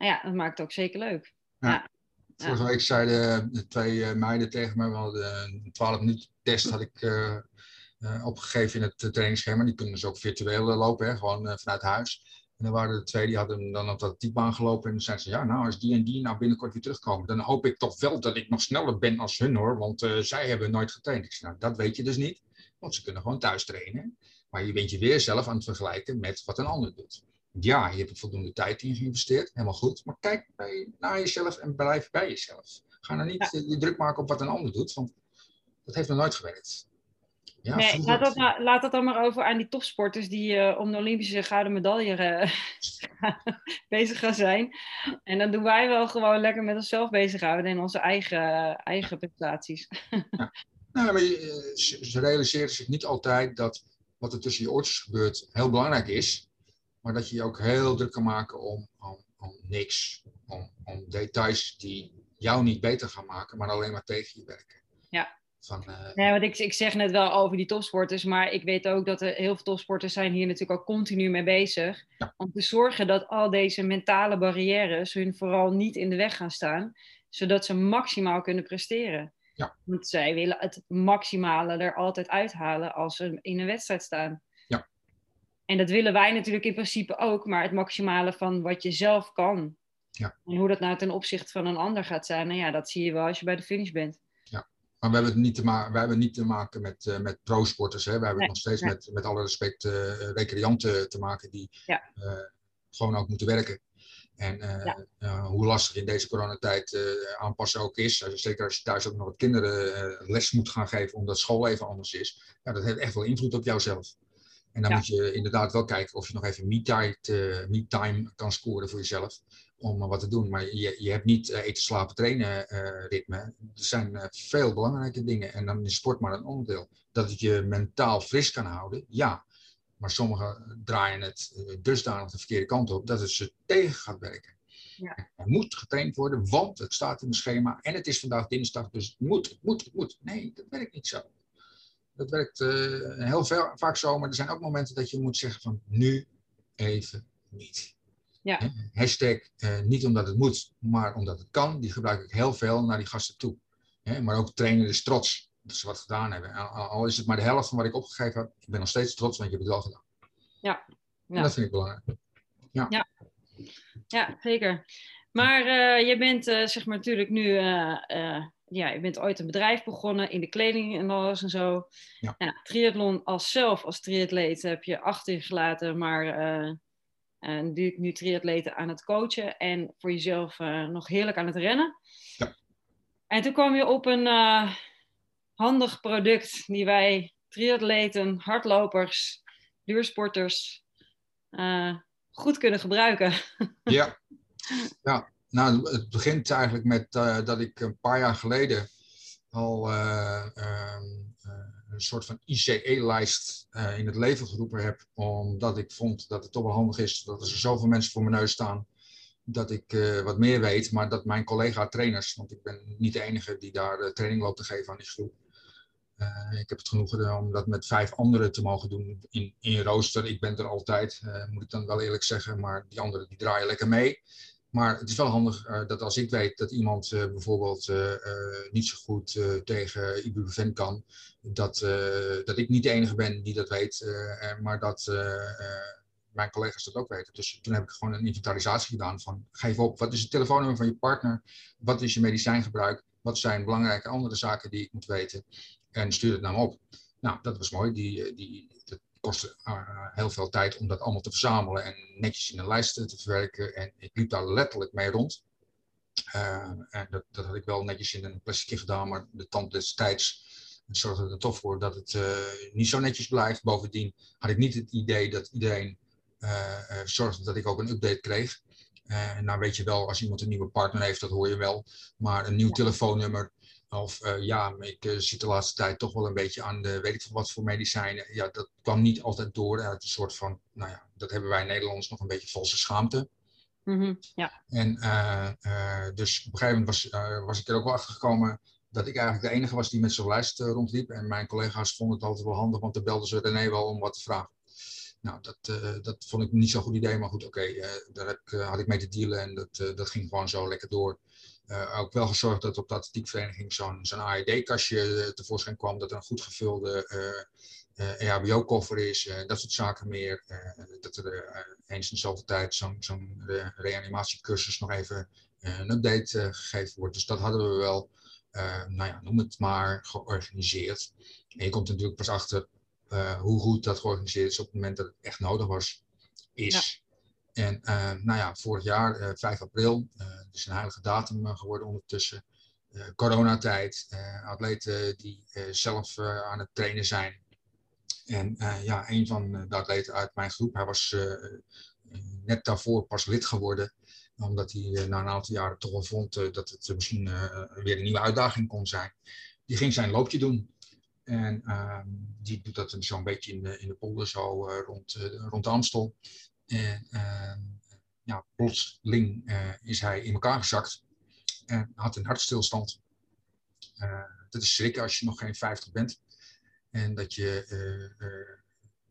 Nou ja, dat maakt het ook zeker leuk. Ja. Vorige week zeiden de twee meiden tegen me, we hadden een 12 minuten test had ik uh, opgegeven in het trainingsschema. Die kunnen dus ook virtueel lopen, hè, gewoon uh, vanuit huis. En dan waren er twee die hadden dan op dat typebaan gelopen. En dan zeiden ze, ja, nou, als die en die nou binnenkort weer terugkomen, dan hoop ik toch wel dat ik nog sneller ben als hun hoor. Want zij hebben nooit getraind. Ik zei, nou, dat weet je dus niet. Want ze kunnen gewoon thuis trainen. Maar je bent je weer zelf aan het vergelijken met wat een ander doet. Ja, je hebt er voldoende tijd in geïnvesteerd, helemaal goed. Maar kijk bij, naar jezelf en blijf bij jezelf. Ga nou niet je druk maken op wat een ander doet, want dat heeft nog nooit gewerkt. Ja, nee, laat dat, maar, laat dat dan maar over aan die topsporters die uh, om de Olympische gouden medaille uh, bezig gaan zijn. En dan doen wij wel gewoon lekker met onszelf bezighouden en onze eigen, eigen prestaties. ja. Nou, maar je, ze realiseren zich niet altijd dat wat er tussen je oortjes gebeurt heel belangrijk is. Maar dat je je ook heel druk kan maken om, om, om niks. Om, om details die jou niet beter gaan maken, maar alleen maar tegen je werken. Ja. Van, uh... nee, want ik, ik zeg net wel over die topsporters, maar ik weet ook dat er heel veel topsporters zijn hier natuurlijk al continu mee bezig. Om te zorgen dat al deze mentale barrières hun vooral niet in de weg gaan staan, zodat ze maximaal kunnen presteren. Ja. Want zij willen het maximale er altijd uithalen als ze in een wedstrijd staan. Ja. En dat willen wij natuurlijk in principe ook, maar het maximale van wat je zelf kan. Ja. En hoe dat nou ten opzichte van een ander gaat zijn, nou ja, dat zie je wel als je bij de finish bent. Maar we hebben het niet te, ma we hebben niet te maken met, uh, met pro-sporters. Hè? We hebben het nog steeds met, met alle respect uh, recreanten te maken die ja. uh, gewoon ook moeten werken. En ja. hoe lastig in deze coronatijd aanpassen ook is. Zeker als je thuis ook nog wat kinderen les moet gaan geven omdat school even anders is. Ja, dat heeft echt wel invloed op jouzelf. En dan moet je inderdaad wel kijken of je nog even me-time kan scoren voor jezelf om wat te doen. Maar je, je hebt niet uh, eten, slapen, trainen ritme. Er zijn veel belangrijke dingen. En dan is sport maar een onderdeel. Dat het je mentaal fris kan houden, ja. Maar sommigen draaien het dusdanig de verkeerde kant op dat het ze tegen gaat werken. Ja. Er moet getraind worden, want het staat in het schema. En het is vandaag dinsdag, dus het moet, het moet, het moet. Nee, dat werkt niet zo. Dat werkt heel veel, vaak zo, maar er zijn ook momenten dat je moet zeggen van nu even niet. Ja. Hashtag eh, niet omdat het moet, maar omdat het kan. Die gebruik ik heel veel naar die gasten toe. maar ook trainen is trots dat ze wat gedaan hebben. Al is het maar de helft van wat ik opgegeven heb, ik ben nog steeds trots, want je hebt het wel gedaan. Ja. ja. dat vind ik belangrijk. Ja, ja. ja zeker. Maar uh, je bent uh, zeg maar natuurlijk nu, ja, je bent ooit een bedrijf begonnen in de kleding en alles en zo. Ja. ja triathlon als zelf, als triatleet heb je achtergelaten, maar en nu, nu triatleten aan het coachen en voor jezelf uh, nog heerlijk aan het rennen. Ja. En toen kwam je op een uh, handig product die wij triatleten, hardlopers, duursporters uh, goed kunnen gebruiken. Ja. ja, nou het begint eigenlijk met dat ik een paar jaar geleden al ehm, een soort van ICE-lijst in het leven geroepen heb, omdat ik vond dat het toch wel handig is dat er zoveel mensen voor mijn neus staan dat ik wat meer weet, maar dat mijn collega-trainers, want ik ben niet de enige die daar training loopt te geven aan die groep, ik heb het genoegen om dat met vijf anderen te mogen doen in, in rooster. Ik ben er altijd, moet ik dan wel eerlijk zeggen, maar die anderen die draaien lekker mee. Maar het is wel handig uh, dat als ik weet dat iemand bijvoorbeeld niet zo goed tegen ibuprofen kan, dat, dat ik niet de enige ben die dat weet, maar dat mijn collega's dat ook weten. Dus toen heb ik gewoon een inventarisatie gedaan van geef op, wat is het telefoonnummer van je partner, wat is je medicijngebruik, wat zijn belangrijke andere zaken die ik moet weten en stuur het naar me op. Nou, dat was mooi. Die, eh, die, kostte uh, heel veel tijd om dat allemaal te verzamelen en netjes in een lijst te verwerken. En ik liep daar letterlijk mee rond. Uh, en dat, dat had ik wel netjes in een plasticje gedaan, maar de tand destijds zorgde er toch voor dat het uh, niet zo netjes blijft. Bovendien had ik niet het idee dat iedereen zorgde dat ik ook een update kreeg. En nou weet je wel, als iemand een nieuwe partner heeft, dat hoor je wel. Maar een nieuw telefoonnummer, of uh, ja, ik uh, zit de laatste tijd toch wel een beetje aan de weet ik veel wat voor medicijnen. Ja, dat kwam niet altijd door uit een soort van, nou ja, dat hebben wij Nederlanders nog een beetje valse schaamte. Mm -hmm, ja. En uh, dus op een gegeven moment was, was ik er ook wel achter gekomen dat ik eigenlijk de enige was die met zo'n lijst rondliep. En mijn collega's vonden het altijd wel handig, want dan belden ze René wel om wat te vragen. Nou, dat, dat vond ik niet zo'n goed idee, maar goed, oké, okay, daar heb ik, had ik mee te dealen en dat, dat ging gewoon zo lekker door. Uh, ook wel gezorgd dat op de atletiekvereniging zo'n zo'n AED-kastje eh, tevoorschijn kwam, dat er een goed gevulde uh, EHBO-koffer is, dat soort zaken meer. dat er eens in zoveel tijd zo'n zo'n re reanimatiecursus nog even een update gegeven wordt. Dus dat hadden we wel, nou ja, noem het maar, georganiseerd. En je komt natuurlijk pas achter hoe goed dat georganiseerd is op het moment dat het echt nodig was, is. En uh, nou ja, vorig jaar, uh, 5 april, uh, dus een heilige datum geworden ondertussen. coronatijd, atleten die zelf aan het trainen zijn. En ja, een van de atleten uit mijn groep, hij was net daarvoor pas lid geworden. Omdat hij na een aantal jaren toch wel vond dat het misschien weer een nieuwe uitdaging kon zijn. Die ging zijn loopje doen. En ehm, die doet dat zo'n beetje in de, in de polder, zo rond, rond Amstel. En ja, plotseling uh, is hij in elkaar gezakt en had een hartstilstand. Uh, dat is schrikken als je nog geen 50 bent. En dat je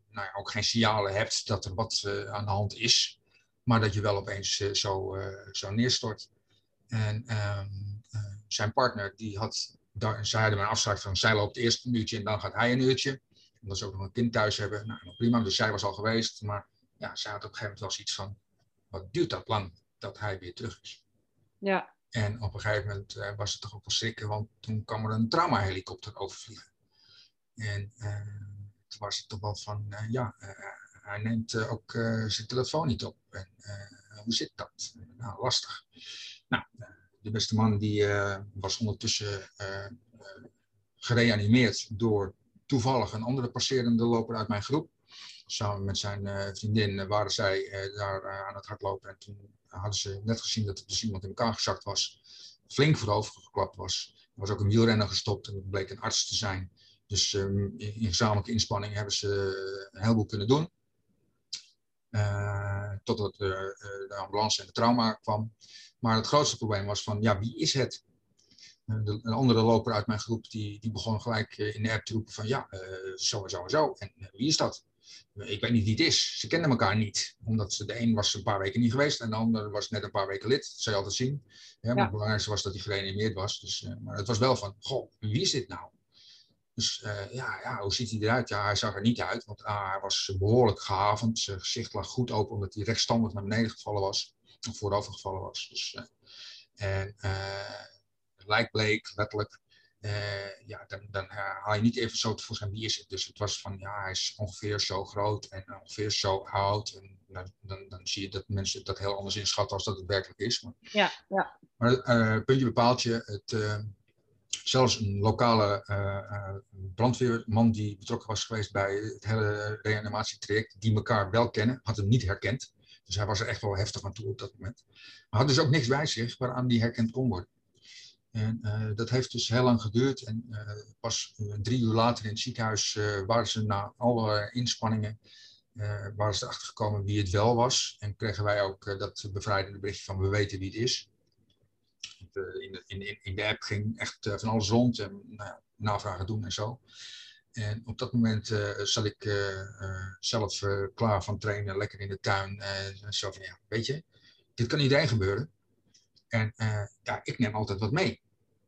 nou ja, ook geen signalen hebt dat er wat aan de hand is. Maar dat je wel opeens zo, zo neerstort. En ehm, zijn partner, die had, daar, zij een afspraak van zij loopt eerst een uurtje en dan gaat hij een uurtje. Omdat ze ook nog een kind thuis hebben. Nou, prima, dus zij was al geweest. Maar ja, ze had op een gegeven moment wel zoiets van, wat duurt dat lang dat hij weer terug is? Ja. En op een gegeven moment uh, was het toch ook wel schrikken, want toen kwam er een traumahelikopter overvliegen. En uh, toen was het toch wel van, uh, ja, hij neemt ook zijn telefoon niet op. En hoe zit dat? Nou, lastig. Nou, de beste man die was ondertussen gereanimeerd door toevallig een andere passerende loper uit mijn groep samen met zijn uh, vriendin waren zij uh, daar aan het hardlopen. En toen hadden ze net gezien dat er dus iemand in elkaar gezakt was. Flink voorover geklapt was. Er was ook een wielrenner gestopt en het bleek een arts te zijn. Dus um, in, gezamenlijke inspanning hebben ze een heleboel kunnen doen. totdat de ambulance en de trauma kwam. Maar het grootste probleem was van, ja, wie is het? Een andere loper uit mijn groep die, die begon gelijk in de app te roepen van ja, zo en zo en zo. En wie is dat? Ik weet niet wie het is. Ze kenden elkaar niet. Omdat ze, de een was een paar weken niet geweest en de ander was net een paar weken lid. Dat zou je altijd zien. Ja, maar ja. het belangrijkste was dat hij gereanimeerd was. Dus, uh, maar het was wel van, goh, wie is dit nou? Dus uh, ja, ja, hoe ziet hij eruit? Ja, hij zag er niet uit, want ah, hij was behoorlijk gehavend. Zijn gezicht lag goed open, omdat hij rechtstandig naar beneden gevallen was. Of voorover gevallen was. Dus, uh, en lijk bleek, letterlijk. Uh, ja, dan, dan uh, haal je niet even zo tevoorschijn wie is het. Dus het was van, ja, hij is ongeveer zo groot en ongeveer zo oud. En dan, dan, dan zie je dat mensen dat heel anders inschatten als dat het werkelijk is. Maar, ja, ja. maar uh, puntje bepaalt je, het, zelfs een lokale brandweerman die betrokken was geweest bij het hele reanimatietraject, die elkaar wel kennen, had hem niet herkend. Dus hij was er echt wel heftig aan toe op dat moment. Maar had dus ook niks bij zich waaraan die herkend kon worden. En dat heeft dus heel lang geduurd. En pas drie uur later in het ziekenhuis waren ze na alle inspanningen waren ze erachter gekomen wie het wel was. En kregen wij ook dat bevrijdende berichtje van we weten wie het is. in, in, in, de app ging echt van alles rond en nou, navragen doen en zo. En op dat moment uh, zat ik uh, zelf klaar van trainen, lekker in de tuin. en zo van, ja, weet je, dit kan iedereen gebeuren. En ja, ik neem altijd wat mee.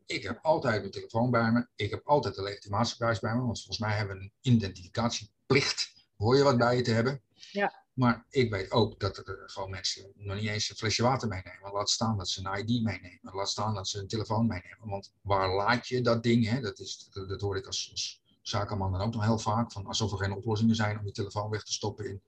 Ik heb altijd mijn telefoon bij me. Ik heb altijd de legitimatiebewijs bij me. Want volgens mij hebben we een identificatieplicht. Hoor je wat bij je te hebben? Ja. Maar ik weet ook dat er gewoon mensen nog niet eens een flesje water meenemen. Laat staan dat ze een ID meenemen. Laat staan dat ze een telefoon meenemen. Want waar laat je dat ding? Hè? Dat, is, dat, hoor ik als, als zakenman dan ook nog heel vaak. Van alsof er geen oplossingen zijn om je telefoon weg te stoppen in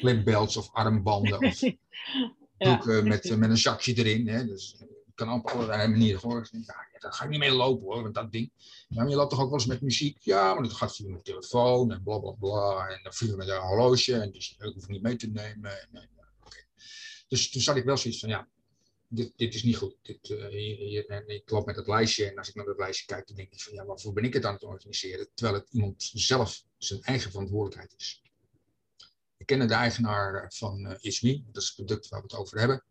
clipbelts of armbanden. Of broeken met, met een zakje erin. Hè? Dus het kan op allerlei manieren. Hoor. Ja, daar ga ik niet mee lopen hoor, met dat ding. Ja, maar je loopt toch ook wel eens met muziek? Ja, maar dat gaat via mijn telefoon en bla bla bla. En dan via met een horloge. En dus ik hoef niet mee te nemen. En, Dus toen zat ik wel zoiets van, ja, dit, dit is niet goed. Dit, uh, hier, en ik loop met het lijstje en als ik naar dat lijstje kijk, dan denk ik van ja, waarvoor ben ik het aan het organiseren? Terwijl het iemand zelf zijn eigen verantwoordelijkheid is. De eigenaar van uh, Ismi, dat is het product waar we het over hebben.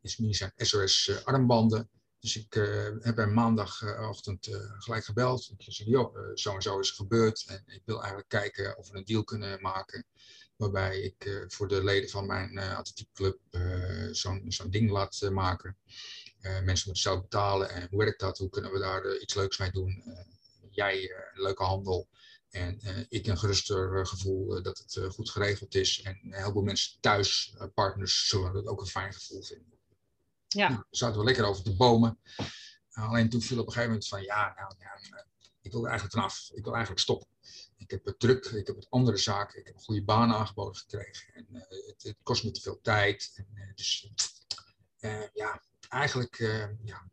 Ismi zijn SOS uh, armbanden. Dus ik uh, heb hem maandagochtend gelijk gebeld. Ik zei, joh, zo en zo is er gebeurd. En ik wil eigenlijk kijken of we een deal kunnen maken waarbij ik uh, voor de leden van mijn uh, atletiekclub uh, zo'n zo'n ding laat maken. mensen moeten zelf betalen en hoe werkt dat? Hoe kunnen we daar iets leuks mee doen? jij leuke handel en ik een geruster gevoel dat het goed geregeld is. En heel veel mensen thuis, partners, zullen dat ook een fijn gevoel vinden. Ja. Nou, zaten we lekker over de bomen. alleen toen viel op een gegeven moment van ja, nou, ja, ik wil er eigenlijk vanaf. Ik wil eigenlijk stoppen ik heb het druk, ik heb het andere zaken, ik heb een goede baan aangeboden gekregen. En, uh, het, het, kost me te veel tijd. En, uh, dus uh, ja, eigenlijk, ja.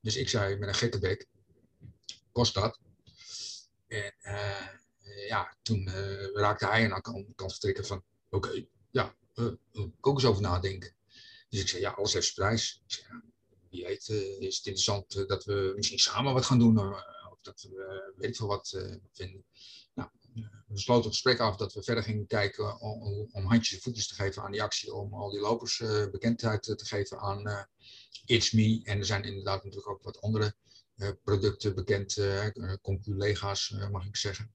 Dus ik zei met een gekke bek, kost dat? En ja, toen raakte hij aan de kant vertrekken van, oké, ja, ook eens over nadenken. Dus ik zei, ja, alles heeft zijn prijs. Ik ja, wie weet, is het interessant dat we misschien samen wat gaan doen. of dat we, weet ik veel wat vinden we sloten het gesprek af dat we verder gingen kijken om, om, handjes en voetjes te geven aan die actie, om al die lopers bekendheid te geven aan uh, It's Me. En er zijn inderdaad natuurlijk ook wat andere producten bekend, uh, conculega's mag ik zeggen.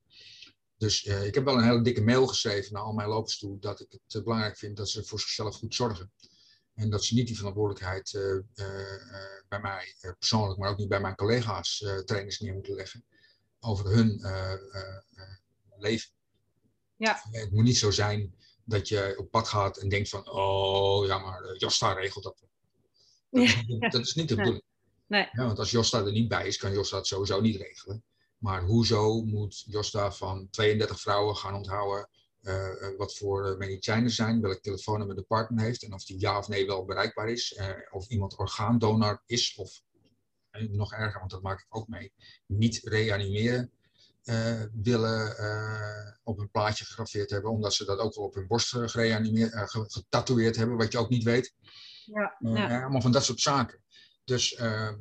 Dus ik heb wel een hele dikke mail geschreven naar al mijn lopers toe dat ik het belangrijk vind dat ze voor zichzelf goed zorgen. En dat ze niet die verantwoordelijkheid bij mij persoonlijk, maar ook niet bij mijn collega's trainers neer moeten leggen over hun leven. Ja. Het moet niet zo zijn dat je op pad gaat en denkt van, oh ja, maar Josta regelt dat. Dat, dat is niet de bedoeling. Nee. Ja, want als Josta er niet bij is, kan Josta het sowieso niet regelen. Maar hoezo moet Josta van 32 vrouwen gaan onthouden uh, wat voor medicijnen zijn, welk telefoonnummer de partner heeft en of die ja of nee wel bereikbaar is, uh, of iemand orgaandonor is of nog erger, want dat maak ik ook mee, niet reanimeren willen op een plaatje gegraveerd hebben, omdat ze dat ook wel op hun borst getatoeëerd hebben, wat je ook niet weet. Ja, ja. allemaal van dat soort zaken. Dus er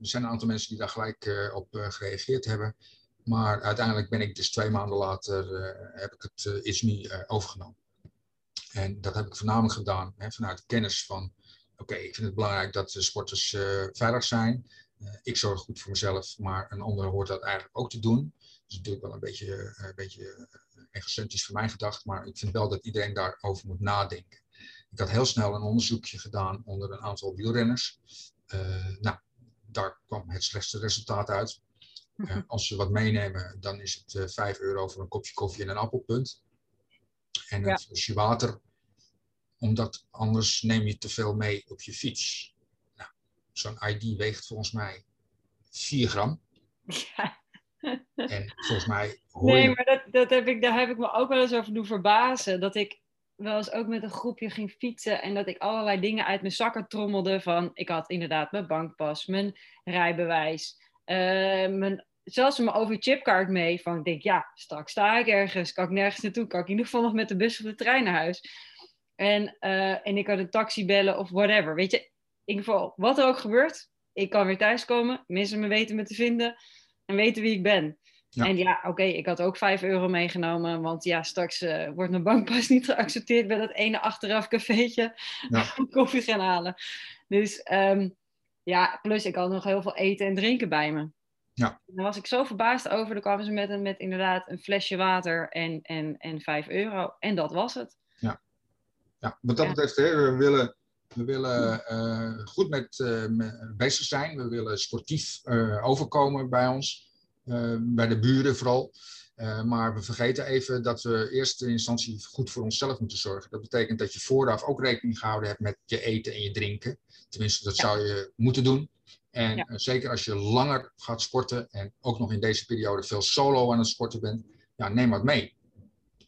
zijn een aantal mensen die daar gelijk op gereageerd hebben. Maar uiteindelijk ben ik dus twee maanden later, heb ik het It's Me overgenomen. En dat heb ik voornamelijk gedaan hè, vanuit kennis van, oké, ik vind het belangrijk dat de sporters veilig zijn. ik zorg goed voor mezelf, maar een ander hoort dat eigenlijk ook te doen is natuurlijk wel een beetje, eh, een beetje eh, egocentrisch voor mij gedacht, maar ik vind wel dat iedereen daarover moet nadenken. Ik had heel snel een onderzoekje gedaan onder een aantal wielrenners. Uh, nou, daar kwam het slechtste resultaat uit. Uh, als ze wat meenemen, dan is het uh, 5 euro voor een kopje koffie en een appelpunt. En een ja. flesje water. Omdat anders neem je te veel mee op je fiets. Nou, Zo'n ID weegt volgens mij 4 gram. Ja. En volgens mij. Hoor nee, je... maar dat, dat heb ik, daar heb ik me ook wel eens over doen verbazen. Dat ik wel eens ook met een groepje ging fietsen en dat ik allerlei dingen uit mijn zakken trommelde. Van ik had inderdaad mijn bankpas, mijn rijbewijs, uh, mijn, zelfs mijn OV-chipkaart mee. Van ik denk, ja, straks sta ik ergens, kan ik nergens naartoe, kan ik in ieder geval nog met de bus of de trein naar huis. En, uh, en ik had een taxi bellen of whatever. Weet je, in ieder geval, wat er ook gebeurt, ik kan weer thuiskomen, mensen me weten me te vinden en weten wie ik ben. En ja, oké, ik had ook 5 euro meegenomen, want ja, straks uh, wordt mijn bankpas niet geaccepteerd bij dat ene achteraf cafeetje ja. koffie gaan halen. Dus ehm, ja, plus ik had nog heel veel eten en drinken bij me. Ja. Daar was ik zo verbaasd over. Dan kwamen ze met, een, met inderdaad een flesje water en, en, en 5 euro. En dat was het. Ja, ja wat dat betreft, hè, we willen, we willen uh, goed met, uh, bezig zijn. We willen sportief overkomen bij ons. Bij de buren vooral. maar we vergeten even dat we eerst in instantie goed voor onszelf moeten zorgen. Dat betekent dat je vooraf ook rekening gehouden hebt met je eten en je drinken. Tenminste, dat zou je moeten doen. En eh, zeker als je langer gaat sporten en ook nog in deze periode veel solo aan het sporten bent, ja, neem wat mee.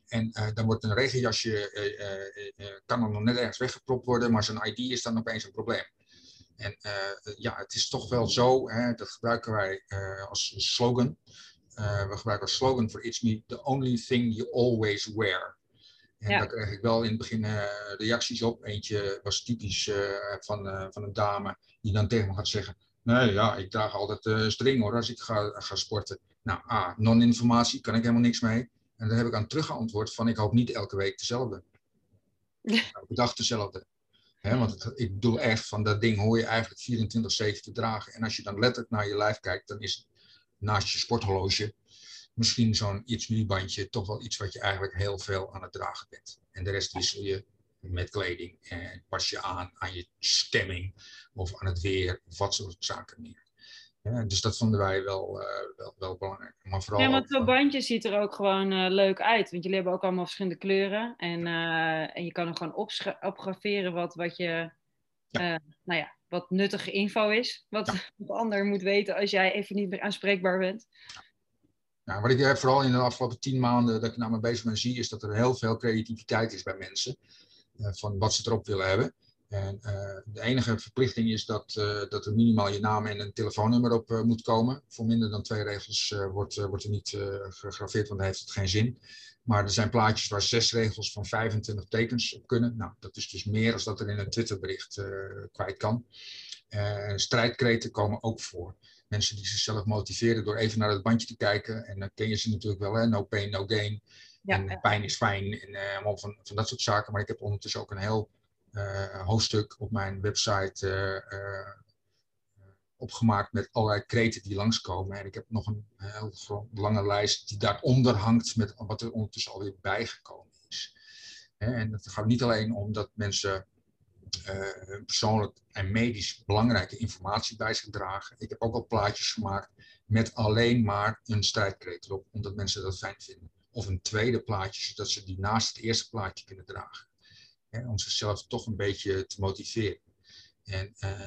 En uh, dan wordt een regenjasje, uh, kan er nog net ergens weggepropt worden, maar zijn ID is dan opeens een probleem. En ja, het is toch wel zo, hè, dat gebruiken wij als slogan. we gebruiken als slogan voor It's Me, the only thing you always wear. En daar kreeg ik wel in het begin reacties op. Eentje was typisch van, van een dame die dan tegen me gaat zeggen: Nee, ja, ik draag altijd string hoor als ik ga, ga sporten. Nou, A, non-informatie, kan ik helemaal niks mee. En daar heb ik aan teruggeantwoord van ik hoop niet elke week dezelfde. Elke dag dezelfde. Want ik bedoel echt van dat ding hoor je eigenlijk 24-7 te dragen. En als je dan letterlijk naar je lijf kijkt, dan is naast je sporthorloge misschien zo'n iets bandje toch wel iets wat je eigenlijk heel veel aan het dragen bent. En de rest wissel je met kleding en pas je aan aan je stemming of aan het weer of wat soort zaken meer. Ja, dus dat vonden wij wel, uh, wel, wel, belangrijk. Maar vooral ja, want zo'n bandje ziet er ook gewoon uh, leuk uit. Want jullie hebben ook allemaal verschillende kleuren. En, uh, en je kan er gewoon opgraveren wat, wat je... Ja. nou ja, wat nuttige info is. Wat ja. de ander moet weten als jij even niet meer aanspreekbaar bent. Ja, wat ik vooral in de afgelopen tien maanden dat ik naar me bezig ben zie, is dat er heel veel creativiteit is bij mensen. van wat ze erop willen hebben. En uh, de enige verplichting is dat, uh, dat er minimaal je naam en een telefoonnummer op uh, moet komen. Voor minder dan twee regels wordt, wordt er niet gegraveerd, want dan heeft het geen zin. Maar er zijn plaatjes waar zes regels van 25 tekens op kunnen. Nou, dat is dus meer dan dat er in een Twitterbericht kwijt kan. strijdkreten komen ook voor. Mensen die zichzelf motiveren door even naar het bandje te kijken. En dan ken je ze natuurlijk wel, hè? no pain, no gain. Ja, en pijn is fijn en allemaal van, van dat soort zaken. Maar ik heb ondertussen ook een heel hoofdstuk op mijn website uh, uh, opgemaakt met allerlei kreten die langskomen. En ik heb nog een heel lange lijst die daaronder hangt met wat er ondertussen alweer bijgekomen is. En het gaat niet alleen om dat mensen persoonlijk en medisch belangrijke informatie bij zich dragen. Ik heb ook al plaatjes gemaakt met alleen maar een strijdkreet erop, omdat mensen dat fijn vinden. Of een tweede plaatje, zodat ze die naast het eerste plaatje kunnen dragen om zichzelf toch een beetje te motiveren. En uh,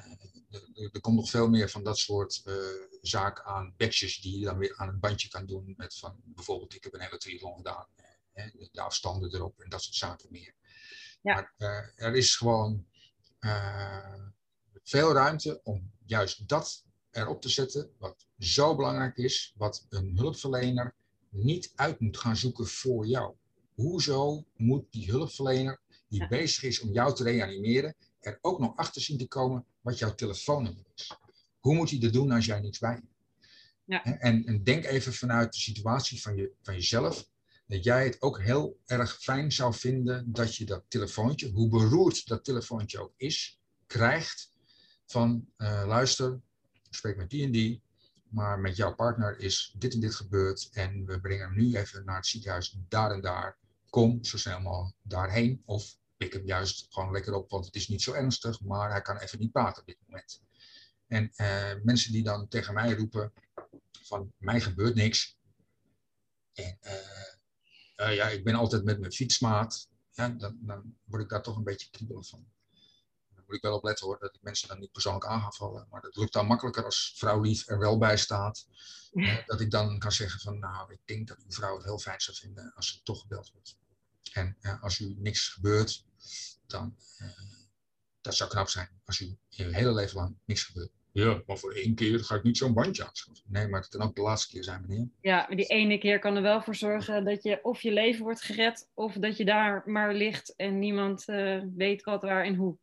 er, komt nog veel meer van dat soort uh, zaken aan, badges die je dan weer aan het bandje kan doen. Met van bijvoorbeeld, ik heb een hele triathlon gedaan, hè, de afstanden erop en dat soort zaken meer. Ja. Maar uh, er is gewoon veel ruimte om juist dat erop te zetten, wat zo belangrijk is, wat een hulpverlener niet uit moet gaan zoeken voor jou. Hoezo moet die hulpverlener die bezig is om jou te reanimeren, er ook nog achter zien te komen wat jouw telefoonnummer is. Hoe moet hij dat doen als jij niks bij hebt? Ja. En, en, denk even vanuit de situatie van, je, van jezelf, dat jij het ook heel erg fijn zou vinden dat je dat telefoontje, hoe beroerd dat telefoontje ook is, krijgt van uh, luister, ik spreek met die en die, maar met jouw partner is dit en dit gebeurd en we brengen hem nu even naar het ziekenhuis daar en daar. Kom zo snel mogelijk daarheen of pik hem juist gewoon lekker op, want het is niet zo ernstig, maar hij kan even niet praten op dit moment. En uh, mensen die dan tegen mij roepen van mij gebeurt niks. En uh, uh, ja, ik ben altijd met mijn fietsmaat. Ja, dan, dan word ik daar toch een beetje kriebelig van. Moet ik wel opletten hoor, dat ik mensen dan niet persoonlijk aan ga vallen. Maar dat lukt dan makkelijker als vrouw lief er wel bij staat. dat ik dan kan zeggen van nou, ik denk dat uw vrouw het heel fijn zou vinden als ze toch gebeld wordt. En als u niks gebeurt, dan uh, dat zou knap zijn als u in uw hele leven lang niks gebeurt. Ja, maar voor één keer ga ik niet zo'n bandje aanschaffen. Nee, maar het kan ook de laatste keer zijn, meneer. Ja, maar die ene keer kan er wel voor zorgen dat je of je leven wordt gered, of dat je daar maar ligt en niemand uh, weet wat, waar en hoe.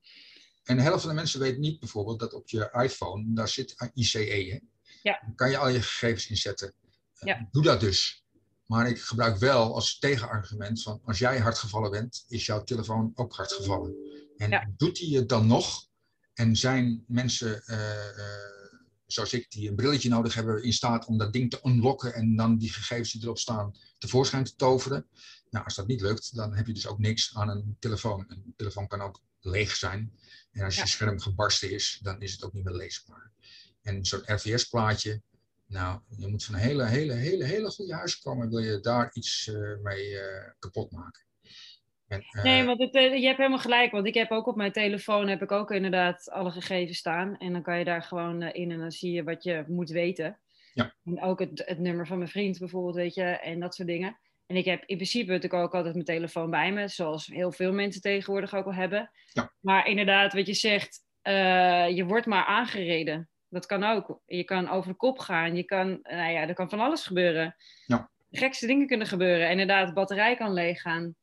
En de helft van de mensen weet niet bijvoorbeeld dat op je iPhone, daar zit ICE. Hè? Ja. Dan kan je al je gegevens inzetten. Eh, Ja. Doe dat dus. Maar ik gebruik wel als tegenargument van als jij hard gevallen bent, is jouw telefoon ook hard gevallen. En Ja. doet hij het dan nog? En zijn mensen eh, eh, zoals ik, die een brilletje nodig hebben, in staat om dat ding te unlocken en dan die gegevens die erop staan tevoorschijn te toveren? Nou, als dat niet lukt, dan heb je dus ook niks aan een telefoon. Een telefoon kan ook leeg zijn. En als Ja. je scherm gebarsten is, dan is het ook niet meer leesbaar. En zo'n RVS-plaatje, nou, je moet van een hele, hele, hele, hele goede huis komen, wil je daar iets eh, mee eh, kapot maken. En, eh, Nee, want het, je hebt helemaal gelijk. Want ik heb ook op mijn telefoon heb ik ook inderdaad alle gegevens staan. En dan kan je daar gewoon in en dan zie je wat je moet weten. Ja. En ook het, het nummer van mijn vriend bijvoorbeeld, weet je, en dat soort dingen. En ik heb in principe natuurlijk ook altijd mijn telefoon bij me, zoals heel veel mensen tegenwoordig ook al hebben. Ja. Maar inderdaad, wat je zegt, eh, je wordt maar aangereden. Dat kan ook. Je kan over de kop gaan. Je kan, nou ja, er kan van alles gebeuren. Ja. De gekste dingen kunnen gebeuren. Inderdaad, de batterij kan leeggaan.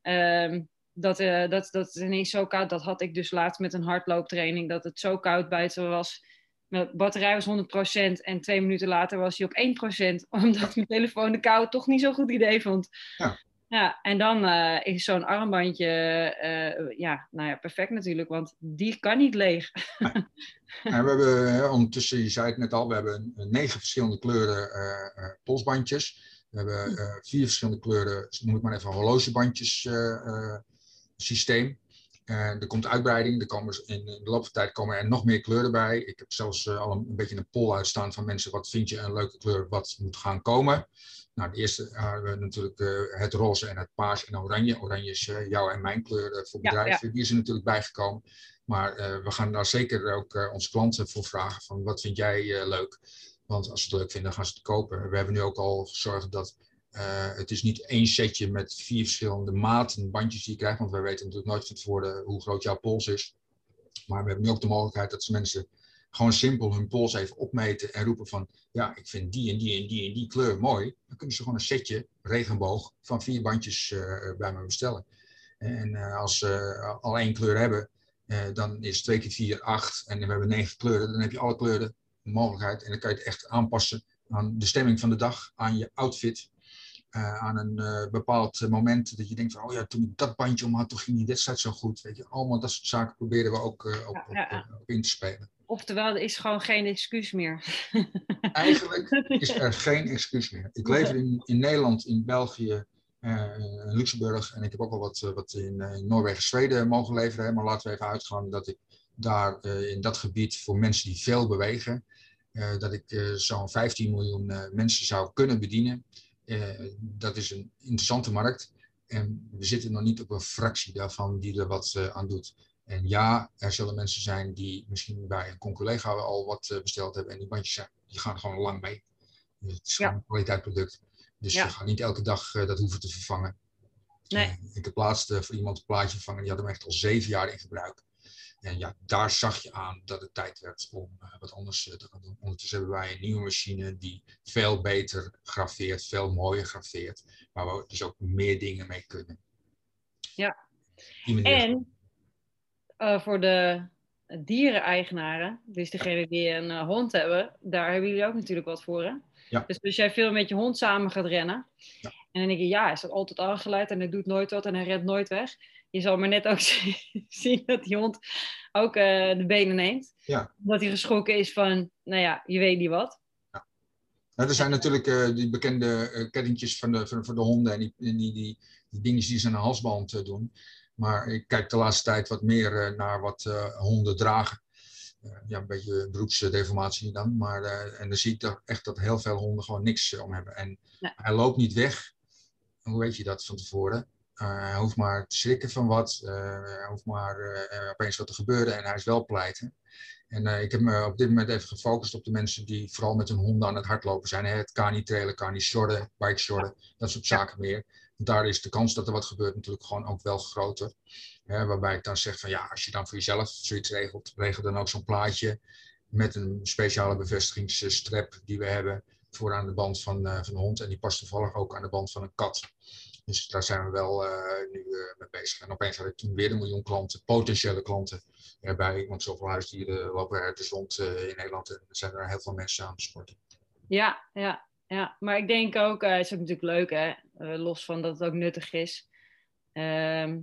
Ehm, dat, eh, dat, dat het ineens zo koud, dat had ik dus laatst met een hardlooptraining, dat het zo koud buiten was. Mijn batterij was 100% en twee minuten later was hij op 1%, omdat mijn telefoon de kou toch niet zo'n goed idee vond. Ja. Ja, en dan eh, is zo'n armbandje, eh, ja, nou ja, perfect natuurlijk, want die kan niet leeg. En we hebben hè, ondertussen, je zei het net al, we hebben negen verschillende kleuren eh, polsbandjes. We hebben vier verschillende kleuren, noem het maar even, horlogebandjes systeem. Eh, er komt uitbreiding, er komen in de loop van de tijd komen er nog meer kleuren bij. Ik heb zelfs eh, al een, een beetje een poll uitstaan van mensen, wat vind je een leuke kleur, wat moet gaan komen. Nou, de eerste hebben we natuurlijk het roze en het paars en oranje. Oranje is jouw en mijn kleur voor Ja, bedrijven, die is er natuurlijk bijgekomen. Maar we gaan daar zeker ook onze klanten voor vragen van wat vind jij leuk? Want als ze het leuk vinden, gaan ze het kopen. We hebben nu ook al gezorgd dat eh, het is niet één setje met vier verschillende maten bandjes die je krijgt. Want wij weten natuurlijk nooit van tevoren hoe groot jouw pols is. Maar we hebben nu ook de mogelijkheid dat mensen gewoon simpel hun pols even opmeten en roepen van ja, ik vind die en die en die en die kleur mooi. Dan kunnen ze gewoon een setje regenboog van vier bandjes eh, bij me bestellen. En eh, als ze al één kleur hebben, dan is 2 keer 4 8 en we hebben negen kleuren. Dan heb je alle kleuren mogelijkheid en dan kan je het echt aanpassen aan de stemming van de dag, aan je outfit. Eh, aan een eh, bepaald moment dat je denkt van, oh ja, toen ik dat bandje om had, toen ging die wedstrijd zo goed. Weet je, allemaal dat soort zaken proberen we ook eh, op, Ja, op, ja, ja. op in te spelen. Oftewel, er is gewoon geen excuus meer. Eigenlijk is er geen excuus meer. Ik leef in, in Nederland, in België, in Luxemburg en ik heb ook wel wat, wat in, in Noorwegen, Zweden mogen leveren. hè. Maar laten we even uitgaan dat ik daar in dat gebied voor mensen die veel bewegen, dat ik zo'n 15 miljoen mensen zou kunnen bedienen. Eh, dat is een interessante markt. En we zitten nog niet op een fractie daarvan die er wat eh, aan doet. En ja, er zullen mensen zijn die misschien bij een conculega al wat eh, besteld hebben. En die bandjes zijn, die gaan gewoon lang mee. Dus het is Ja. gewoon een kwaliteitsproduct. Dus Ja. je gaat niet elke dag dat hoeven te vervangen. Nee. Ik heb laatst voor iemand een plaatje vervangen. Die had hem echt al zeven jaar in gebruik. En ja, daar zag je aan dat het tijd werd om eh, wat anders eh, te gaan doen. Ondertussen hebben wij een nieuwe machine die veel beter grafeert, veel mooier grafeert. Waar we dus ook meer dingen mee kunnen. Ja. En eh, voor de diereneigenaren, dus degene die een hond hebben, daar hebben jullie ook natuurlijk wat voor. Hè? Ja. Dus als jij veel met je hond samen gaat rennen, Ja. en dan denk je, ja, hij staat altijd aangeleid en hij doet nooit wat en hij rent nooit weg. Je zal maar net ook zien dat die hond ook eh, de benen neemt. Ja. Dat hij geschrokken is van, nou ja, je weet niet wat. Nou, er zijn natuurlijk eh, die bekende eh, kettingjes van de, van, van de honden en die, die, die, die dingetjes die ze aan een halsband doen. Maar ik kijk de laatste tijd wat meer naar wat honden dragen. Ja, een beetje beroepsdeformatie dan. Maar, en dan zie ik toch echt dat heel veel honden gewoon niks om hebben. En hij loopt niet weg. Hoe weet je dat van tevoren? Eh, hij hoeft maar te schrikken van wat. eh, hij hoeft maar eh, opeens wat te gebeuren en hij is wel pleiten. En eh, ik heb me op dit moment even gefocust op de mensen die vooral met hun honden aan het hardlopen zijn. Hè? Het kan niet trailen, kan niet shorten, bike shorten, dat soort zaken meer. Daar is de kans dat er wat gebeurt natuurlijk gewoon ook wel groter. Hè? Waarbij ik dan zeg van ja, als je dan voor jezelf zoiets regelt, regel dan ook zo'n plaatje met een speciale bevestigingsstrap die we hebben voor aan de band van, eh, van de hond. En die past toevallig ook aan de band van een kat. Dus daar zijn we wel nu mee bezig. En opeens had ik toen weer een miljoen klanten, potentiële klanten erbij. Want zoveel huisdieren lopen er dus rond in Nederland en er zijn er heel veel mensen aan het sporten. Ja, ja, ja. maar ik denk ook, het is ook natuurlijk leuk hè, los van dat het ook nuttig is. Ehm,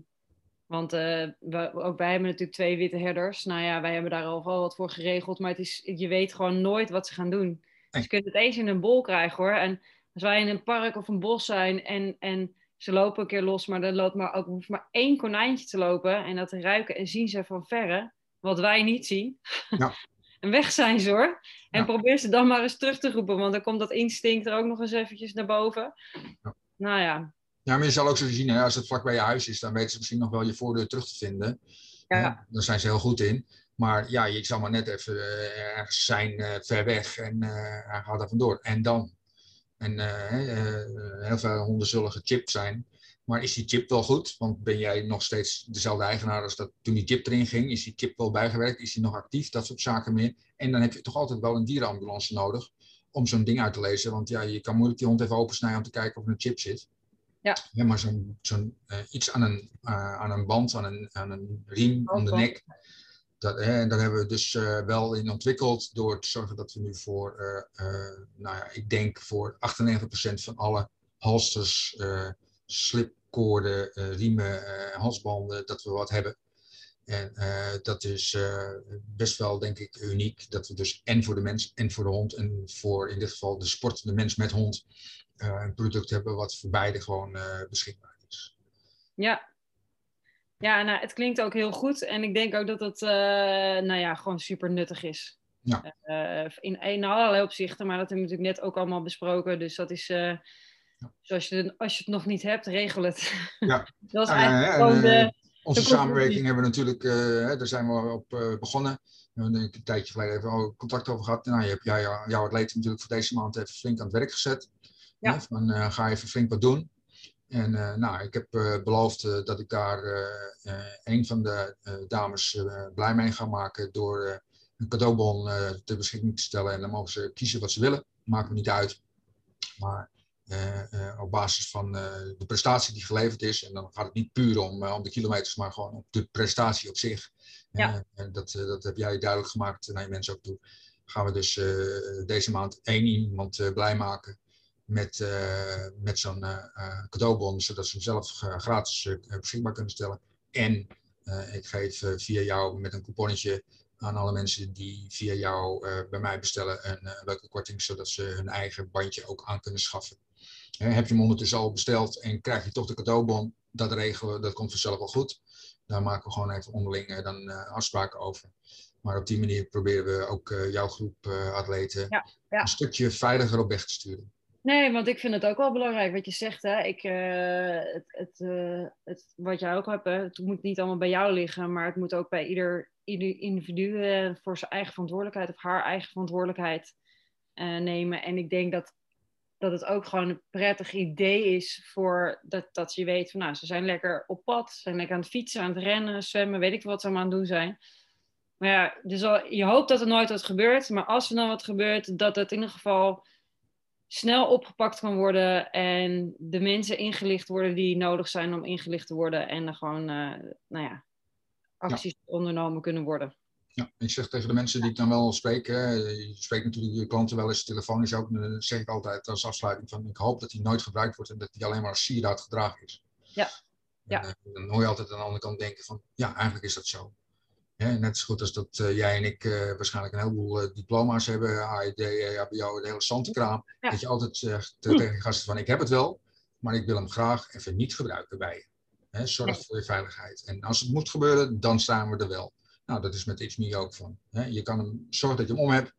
want uh, we, ook wij hebben natuurlijk twee witte herders. Nou ja, wij hebben daar al wel wat voor geregeld. Maar het is, je weet gewoon nooit wat ze gaan doen. Dus je kunt het eens in een bol krijgen hoor. En als wij in een park of een bos zijn en, en ze lopen een keer los, maar dan loopt maar ook hoeft maar één konijntje te lopen. En dat ruiken en zien ze van verre, wat wij niet zien. Ja. en weg zijn ze hoor. En probeer ze dan maar eens terug te roepen, want dan komt dat instinct er ook nog eens eventjes naar boven. Ja. Nou ja, ja, maar je zal ook zo zien, hè, als het vlak bij je huis is, dan weten ze misschien nog wel je voordeur terug te vinden. Ja. Daar zijn ze heel goed in. Maar ja, je zal maar net even uh, ergens zijn uh, ver weg en uh, hij gaat er vandoor. En dan? En heel veel honden zullen gechipt zijn. Maar is die chip wel goed? Want ben jij nog steeds dezelfde eigenaar als dat toen die chip erin ging? Is die chip wel bijgewerkt? Is die nog actief? Dat soort zaken meer. En dan heb je toch altijd wel een dierenambulance nodig om zo'n ding uit te lezen. Want ja, je kan moeilijk die hond even opensnijden om te kijken of er een chip zit. Ja. ja maar zo'n zo'n uh, iets aan een, uh, aan een band, aan een, aan een riem om de nek. Dat, en dat hebben we dus uh, wel in ontwikkeld door te zorgen dat we nu voor, nou ja, ik denk voor 98% van alle halsters, slipkoorden, riemen, halsbanden, dat we wat hebben. En dat is best wel, denk ik, uniek. Dat we dus en voor de mens en voor de hond en voor in dit geval de sport, de mens met hond, een product hebben wat voor beide gewoon beschikbaar is. Ja. Ja, nou, het klinkt ook heel goed. En ik denk ook dat het uh, nou ja, gewoon super nuttig is. Ja. in, in allerlei opzichten, maar dat hebben we natuurlijk net ook allemaal besproken. Dus dat is, ja. zoals je, als je het nog niet hebt, regel het. Ja. dat is eigenlijk gewoon de, Onze samenwerking hebben we natuurlijk, daar zijn we op begonnen. We hebben een tijdje geleden even contact over gehad. Nou, je hebt jij, jouw atleet natuurlijk voor deze maand even flink aan het werk gezet. Ja. Van ga even flink wat doen. En uh, nou, ik heb uh, beloofd dat ik daar een van de dames blij mee ga maken door een cadeaubon ter beschikking te stellen. En dan mogen ze kiezen wat ze willen. Maakt me niet uit. Maar op basis van de prestatie die geleverd is. En dan gaat het niet puur om, om de kilometers, maar gewoon op de prestatie op zich. Ja. En dat, dat heb jij duidelijk gemaakt naar je mensen ook toe. Gaan we dus deze maand één iemand blij maken met, uh, met zo'n uh, cadeaubon, zodat ze hem zelf gratis beschikbaar kunnen stellen. En ik geef via jou met een couponnetje aan alle mensen die via jou bij mij bestellen een leuke korting, zodat ze hun eigen bandje ook aan kunnen schaffen. heb je hem ondertussen al besteld en krijg je toch de cadeaubon, dat regelen dat komt vanzelf wel goed. Daar maken we gewoon even onderling dan afspraken over. Maar op die manier proberen we ook jouw groep atleten ja, ja. een stukje veiliger op weg te sturen. Nee, want ik vind het ook wel belangrijk wat je zegt. Hè? Ik, uh, het, het, uh, het, wat jij ook hebt, het moet niet allemaal bij jou liggen, maar het moet ook bij ieder, ieder individu uh, voor zijn eigen verantwoordelijkheid of haar eigen verantwoordelijkheid nemen. En ik denk dat, dat het ook gewoon een prettig idee is voor dat, dat je weet van nou, ze zijn lekker op pad, ze zijn lekker aan het fietsen, aan het rennen, zwemmen, weet ik wat ze allemaal aan het doen zijn. Maar ja, dus al, je hoopt dat er nooit wat gebeurt, maar als er dan wat gebeurt, dat het in ieder geval snel opgepakt kan worden en de mensen ingelicht worden die nodig zijn om ingelicht te worden en er gewoon uh, nou ja, acties ondernomen kunnen worden. Ja, ik zeg tegen de mensen die ik dan wel spreek, je spreekt natuurlijk je klanten wel eens telefonisch ook, dan zeg ik altijd als afsluiting van ik hoop dat die nooit gebruikt wordt en dat die alleen maar als sieraad gedragen is. Ja. ja. En, uh, dan hoor je altijd aan de andere kant denken van ja, eigenlijk is dat zo net zo goed als dat uh, jij en ik uh, waarschijnlijk een heleboel uh, diploma's hebben, AED, HBO, de hele zantenkraam. Ja. Dat je altijd zegt tegen je gasten van ik heb het wel, maar ik wil hem graag even niet gebruiken bij je. Hè, zorg ja. voor je veiligheid. En als het moet gebeuren, dan staan we er wel. Nou, dat is met XME ook van. Hè. Je kan hem zorgen dat je hem om hebt.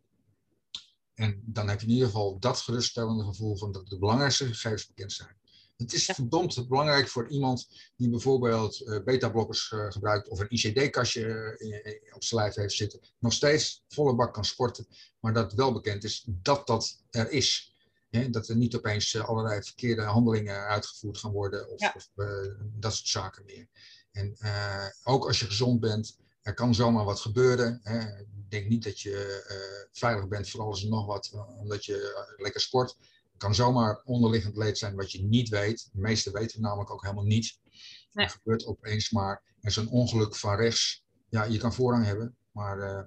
En dan heb je in ieder geval dat geruststellende gevoel van dat de belangrijkste gegevens bekend zijn. Het is verdomd belangrijk voor iemand die bijvoorbeeld uh, beta-blokkers uh, gebruikt of een ICD-kastje uh, op zijn lijf heeft zitten, nog steeds volle bak kan sporten, maar dat wel bekend is dat dat er is. dat er niet opeens allerlei verkeerde handelingen uitgevoerd gaan worden of, ja. of dat soort zaken meer. En ook als je gezond bent, er kan zomaar wat gebeuren. Hè. Ik denk niet dat je veilig bent voor alles en nog wat, omdat je lekker sport kan zomaar onderliggend leed zijn wat je niet weet. De meeste weten we namelijk ook helemaal niet. Nee. Gebeurt opeens maar. En zo'n ongeluk van rechts, ja, je kan voorrang hebben, maar eh,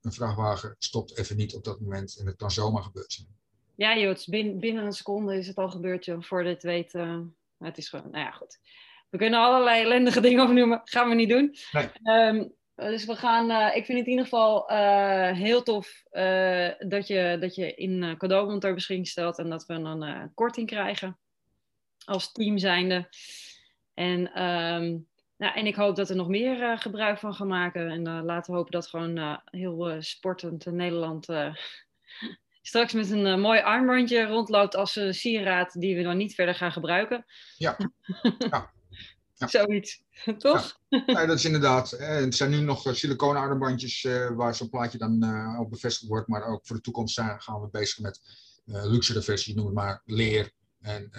een vrachtwagen stopt even niet op dat moment en het kan zomaar gebeurd zijn. Ja, joh, het is binnen, binnen een seconde is het al gebeurd, joh. Voor dit weet, eh, het is gewoon, nou ja, goed. We kunnen allerlei ellendige dingen opnoemen, gaan we niet doen. Nee. Ehm, dus we gaan, eh, ik vind het in ieder geval eh, heel tof eh, dat, je, dat je in cadeaubon ter beschikking stelt en dat we dan een korting krijgen als team zijnde. En, ehm, nou, en ik hoop dat er nog meer gebruik van gaan maken. En laten we hopen dat gewoon heel sportend Nederland straks met een mooi armbandje rondloopt als een sieraad die we dan niet verder gaan gebruiken. Ja. ja. Ja. Zoiets, toch? Ja. ja. dat is inderdaad. Het zijn nu nog siliconen armbandjes uh, waar zo'n plaatje dan op bevestigd wordt. Maar ook voor de toekomst gaan we bezig met luxere versies, noem het maar leer en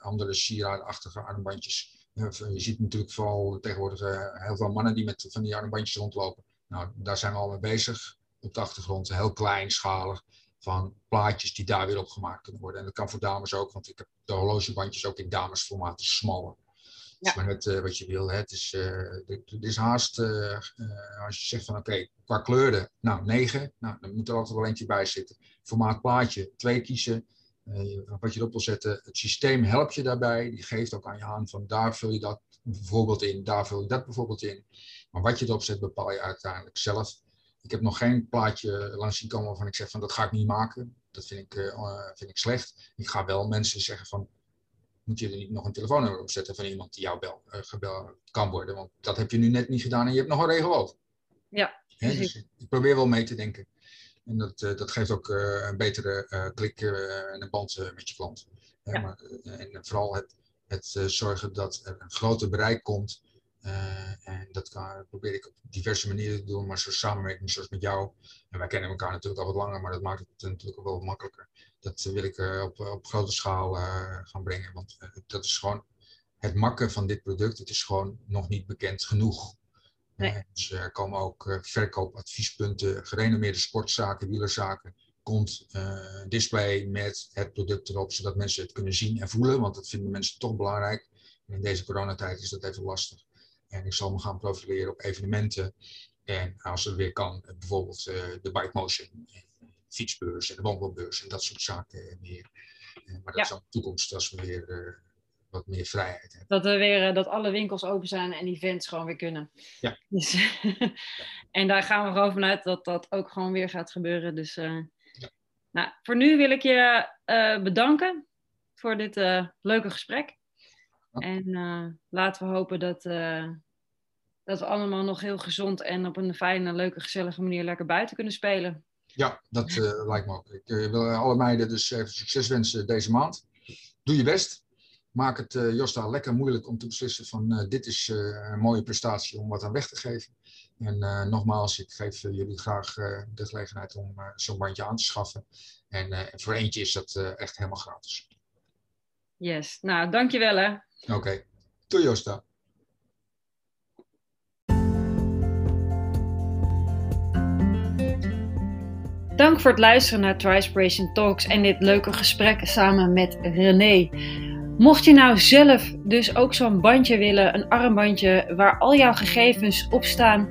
andere sieraadachtige armbandjes. je ziet natuurlijk vooral tegenwoordig heel veel mannen die met van die armbandjes rondlopen. Nou, daar zijn we al mee bezig. Op de achtergrond, heel kleinschalig. Van plaatjes die daar weer op gemaakt kunnen worden. En dat kan voor dames ook, want ik heb de horlogebandjes ook in damesformaat, smaller. Ja. maar net uh, wat je wil. Hè. Het, is, het is haast, uh, als je zegt van oké, qua kleuren, nou 9, nou, dan moet er altijd wel eentje bij zitten. Formaat plaatje, 2 kiezen. wat je erop wil zetten. Het systeem helpt je daarbij. Die geeft ook aan je aan van daar vul je dat bijvoorbeeld in, daar vul je dat bijvoorbeeld in. Maar wat je erop zet bepaal je uiteindelijk zelf. Ik heb nog geen plaatje langs zien komen waarvan ik zeg van dat ga ik niet maken. Dat vind ik, vind ik slecht. Ik ga wel mensen zeggen van moet je er niet nog een telefoonnummer op zetten van iemand die jou bel, uh, gebeld kan worden. Want dat heb je nu net niet gedaan en je hebt nog een regel over. Ja, dus ik probeer wel mee te denken. En dat, uh, dat geeft ook uh, een betere klik en een band met je klant. Ja. Maar, en vooral het, het zorgen dat er een groter bereik komt. en dat kan, probeer ik op diverse manieren te doen, maar samenwerking zoals met jou. En wij kennen elkaar natuurlijk al wat langer, maar dat maakt het natuurlijk ook wel makkelijker dat wil ik uh, op, op grote schaal uh, gaan brengen. Want uh, dat is gewoon het makken van dit product. Het is gewoon nog niet bekend genoeg. Nee. dus er komen ook verkoopadviespunten, gerenommeerde sportzaken, wielerzaken. Komt display met het product erop, zodat mensen het kunnen zien en voelen. Want dat vinden mensen toch belangrijk. En in deze coronatijd is dat even lastig. En ik zal me gaan profileren op evenementen. En als het weer kan, bijvoorbeeld de Bike Motion fietsbeurs en de wandelbeurs en dat soort zaken meer. Maar dat ja. is de toekomst als we weer uh, wat meer vrijheid hebben. Dat, we weer, dat alle winkels open zijn en events gewoon weer kunnen. Ja. Dus, en daar gaan we gewoon vanuit dat dat ook gewoon weer gaat gebeuren. Dus ja. nou, voor nu wil ik je bedanken voor dit leuke gesprek. En laten we hopen dat, dat we allemaal nog heel gezond en op een fijne, leuke, gezellige manier lekker buiten kunnen spelen. Ja, dat uh, lijkt me ook. Ik uh, wil alle meiden dus even succes wensen deze maand. Doe je best. Maak het uh, Josta lekker moeilijk om te beslissen van dit is een mooie prestatie om wat aan weg te geven. En nogmaals, ik geef jullie graag de gelegenheid om zo'n bandje aan te schaffen. En voor eentje is dat echt helemaal gratis. Yes, nou dankjewel hè. Oké, okay. doei Josta. Dank voor het luisteren naar Trispiration Talks en dit leuke gesprek samen met René. Mocht je nou zelf dus ook zo'n bandje willen, een armbandje waar al jouw gegevens op staan,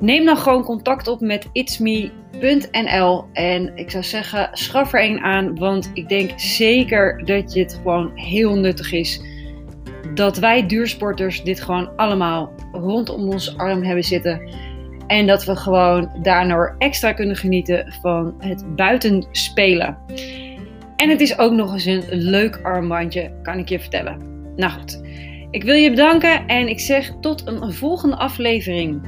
neem dan gewoon contact op met itsme.nl en ik zou zeggen, schaf er een aan, want ik denk zeker dat het gewoon heel nuttig is dat wij duursporters dit gewoon allemaal rondom ons arm hebben zitten. En dat we gewoon daardoor extra kunnen genieten van het buitenspelen. En het is ook nog eens een leuk armbandje, kan ik je vertellen. Nou goed, ik wil je bedanken en ik zeg tot een volgende aflevering.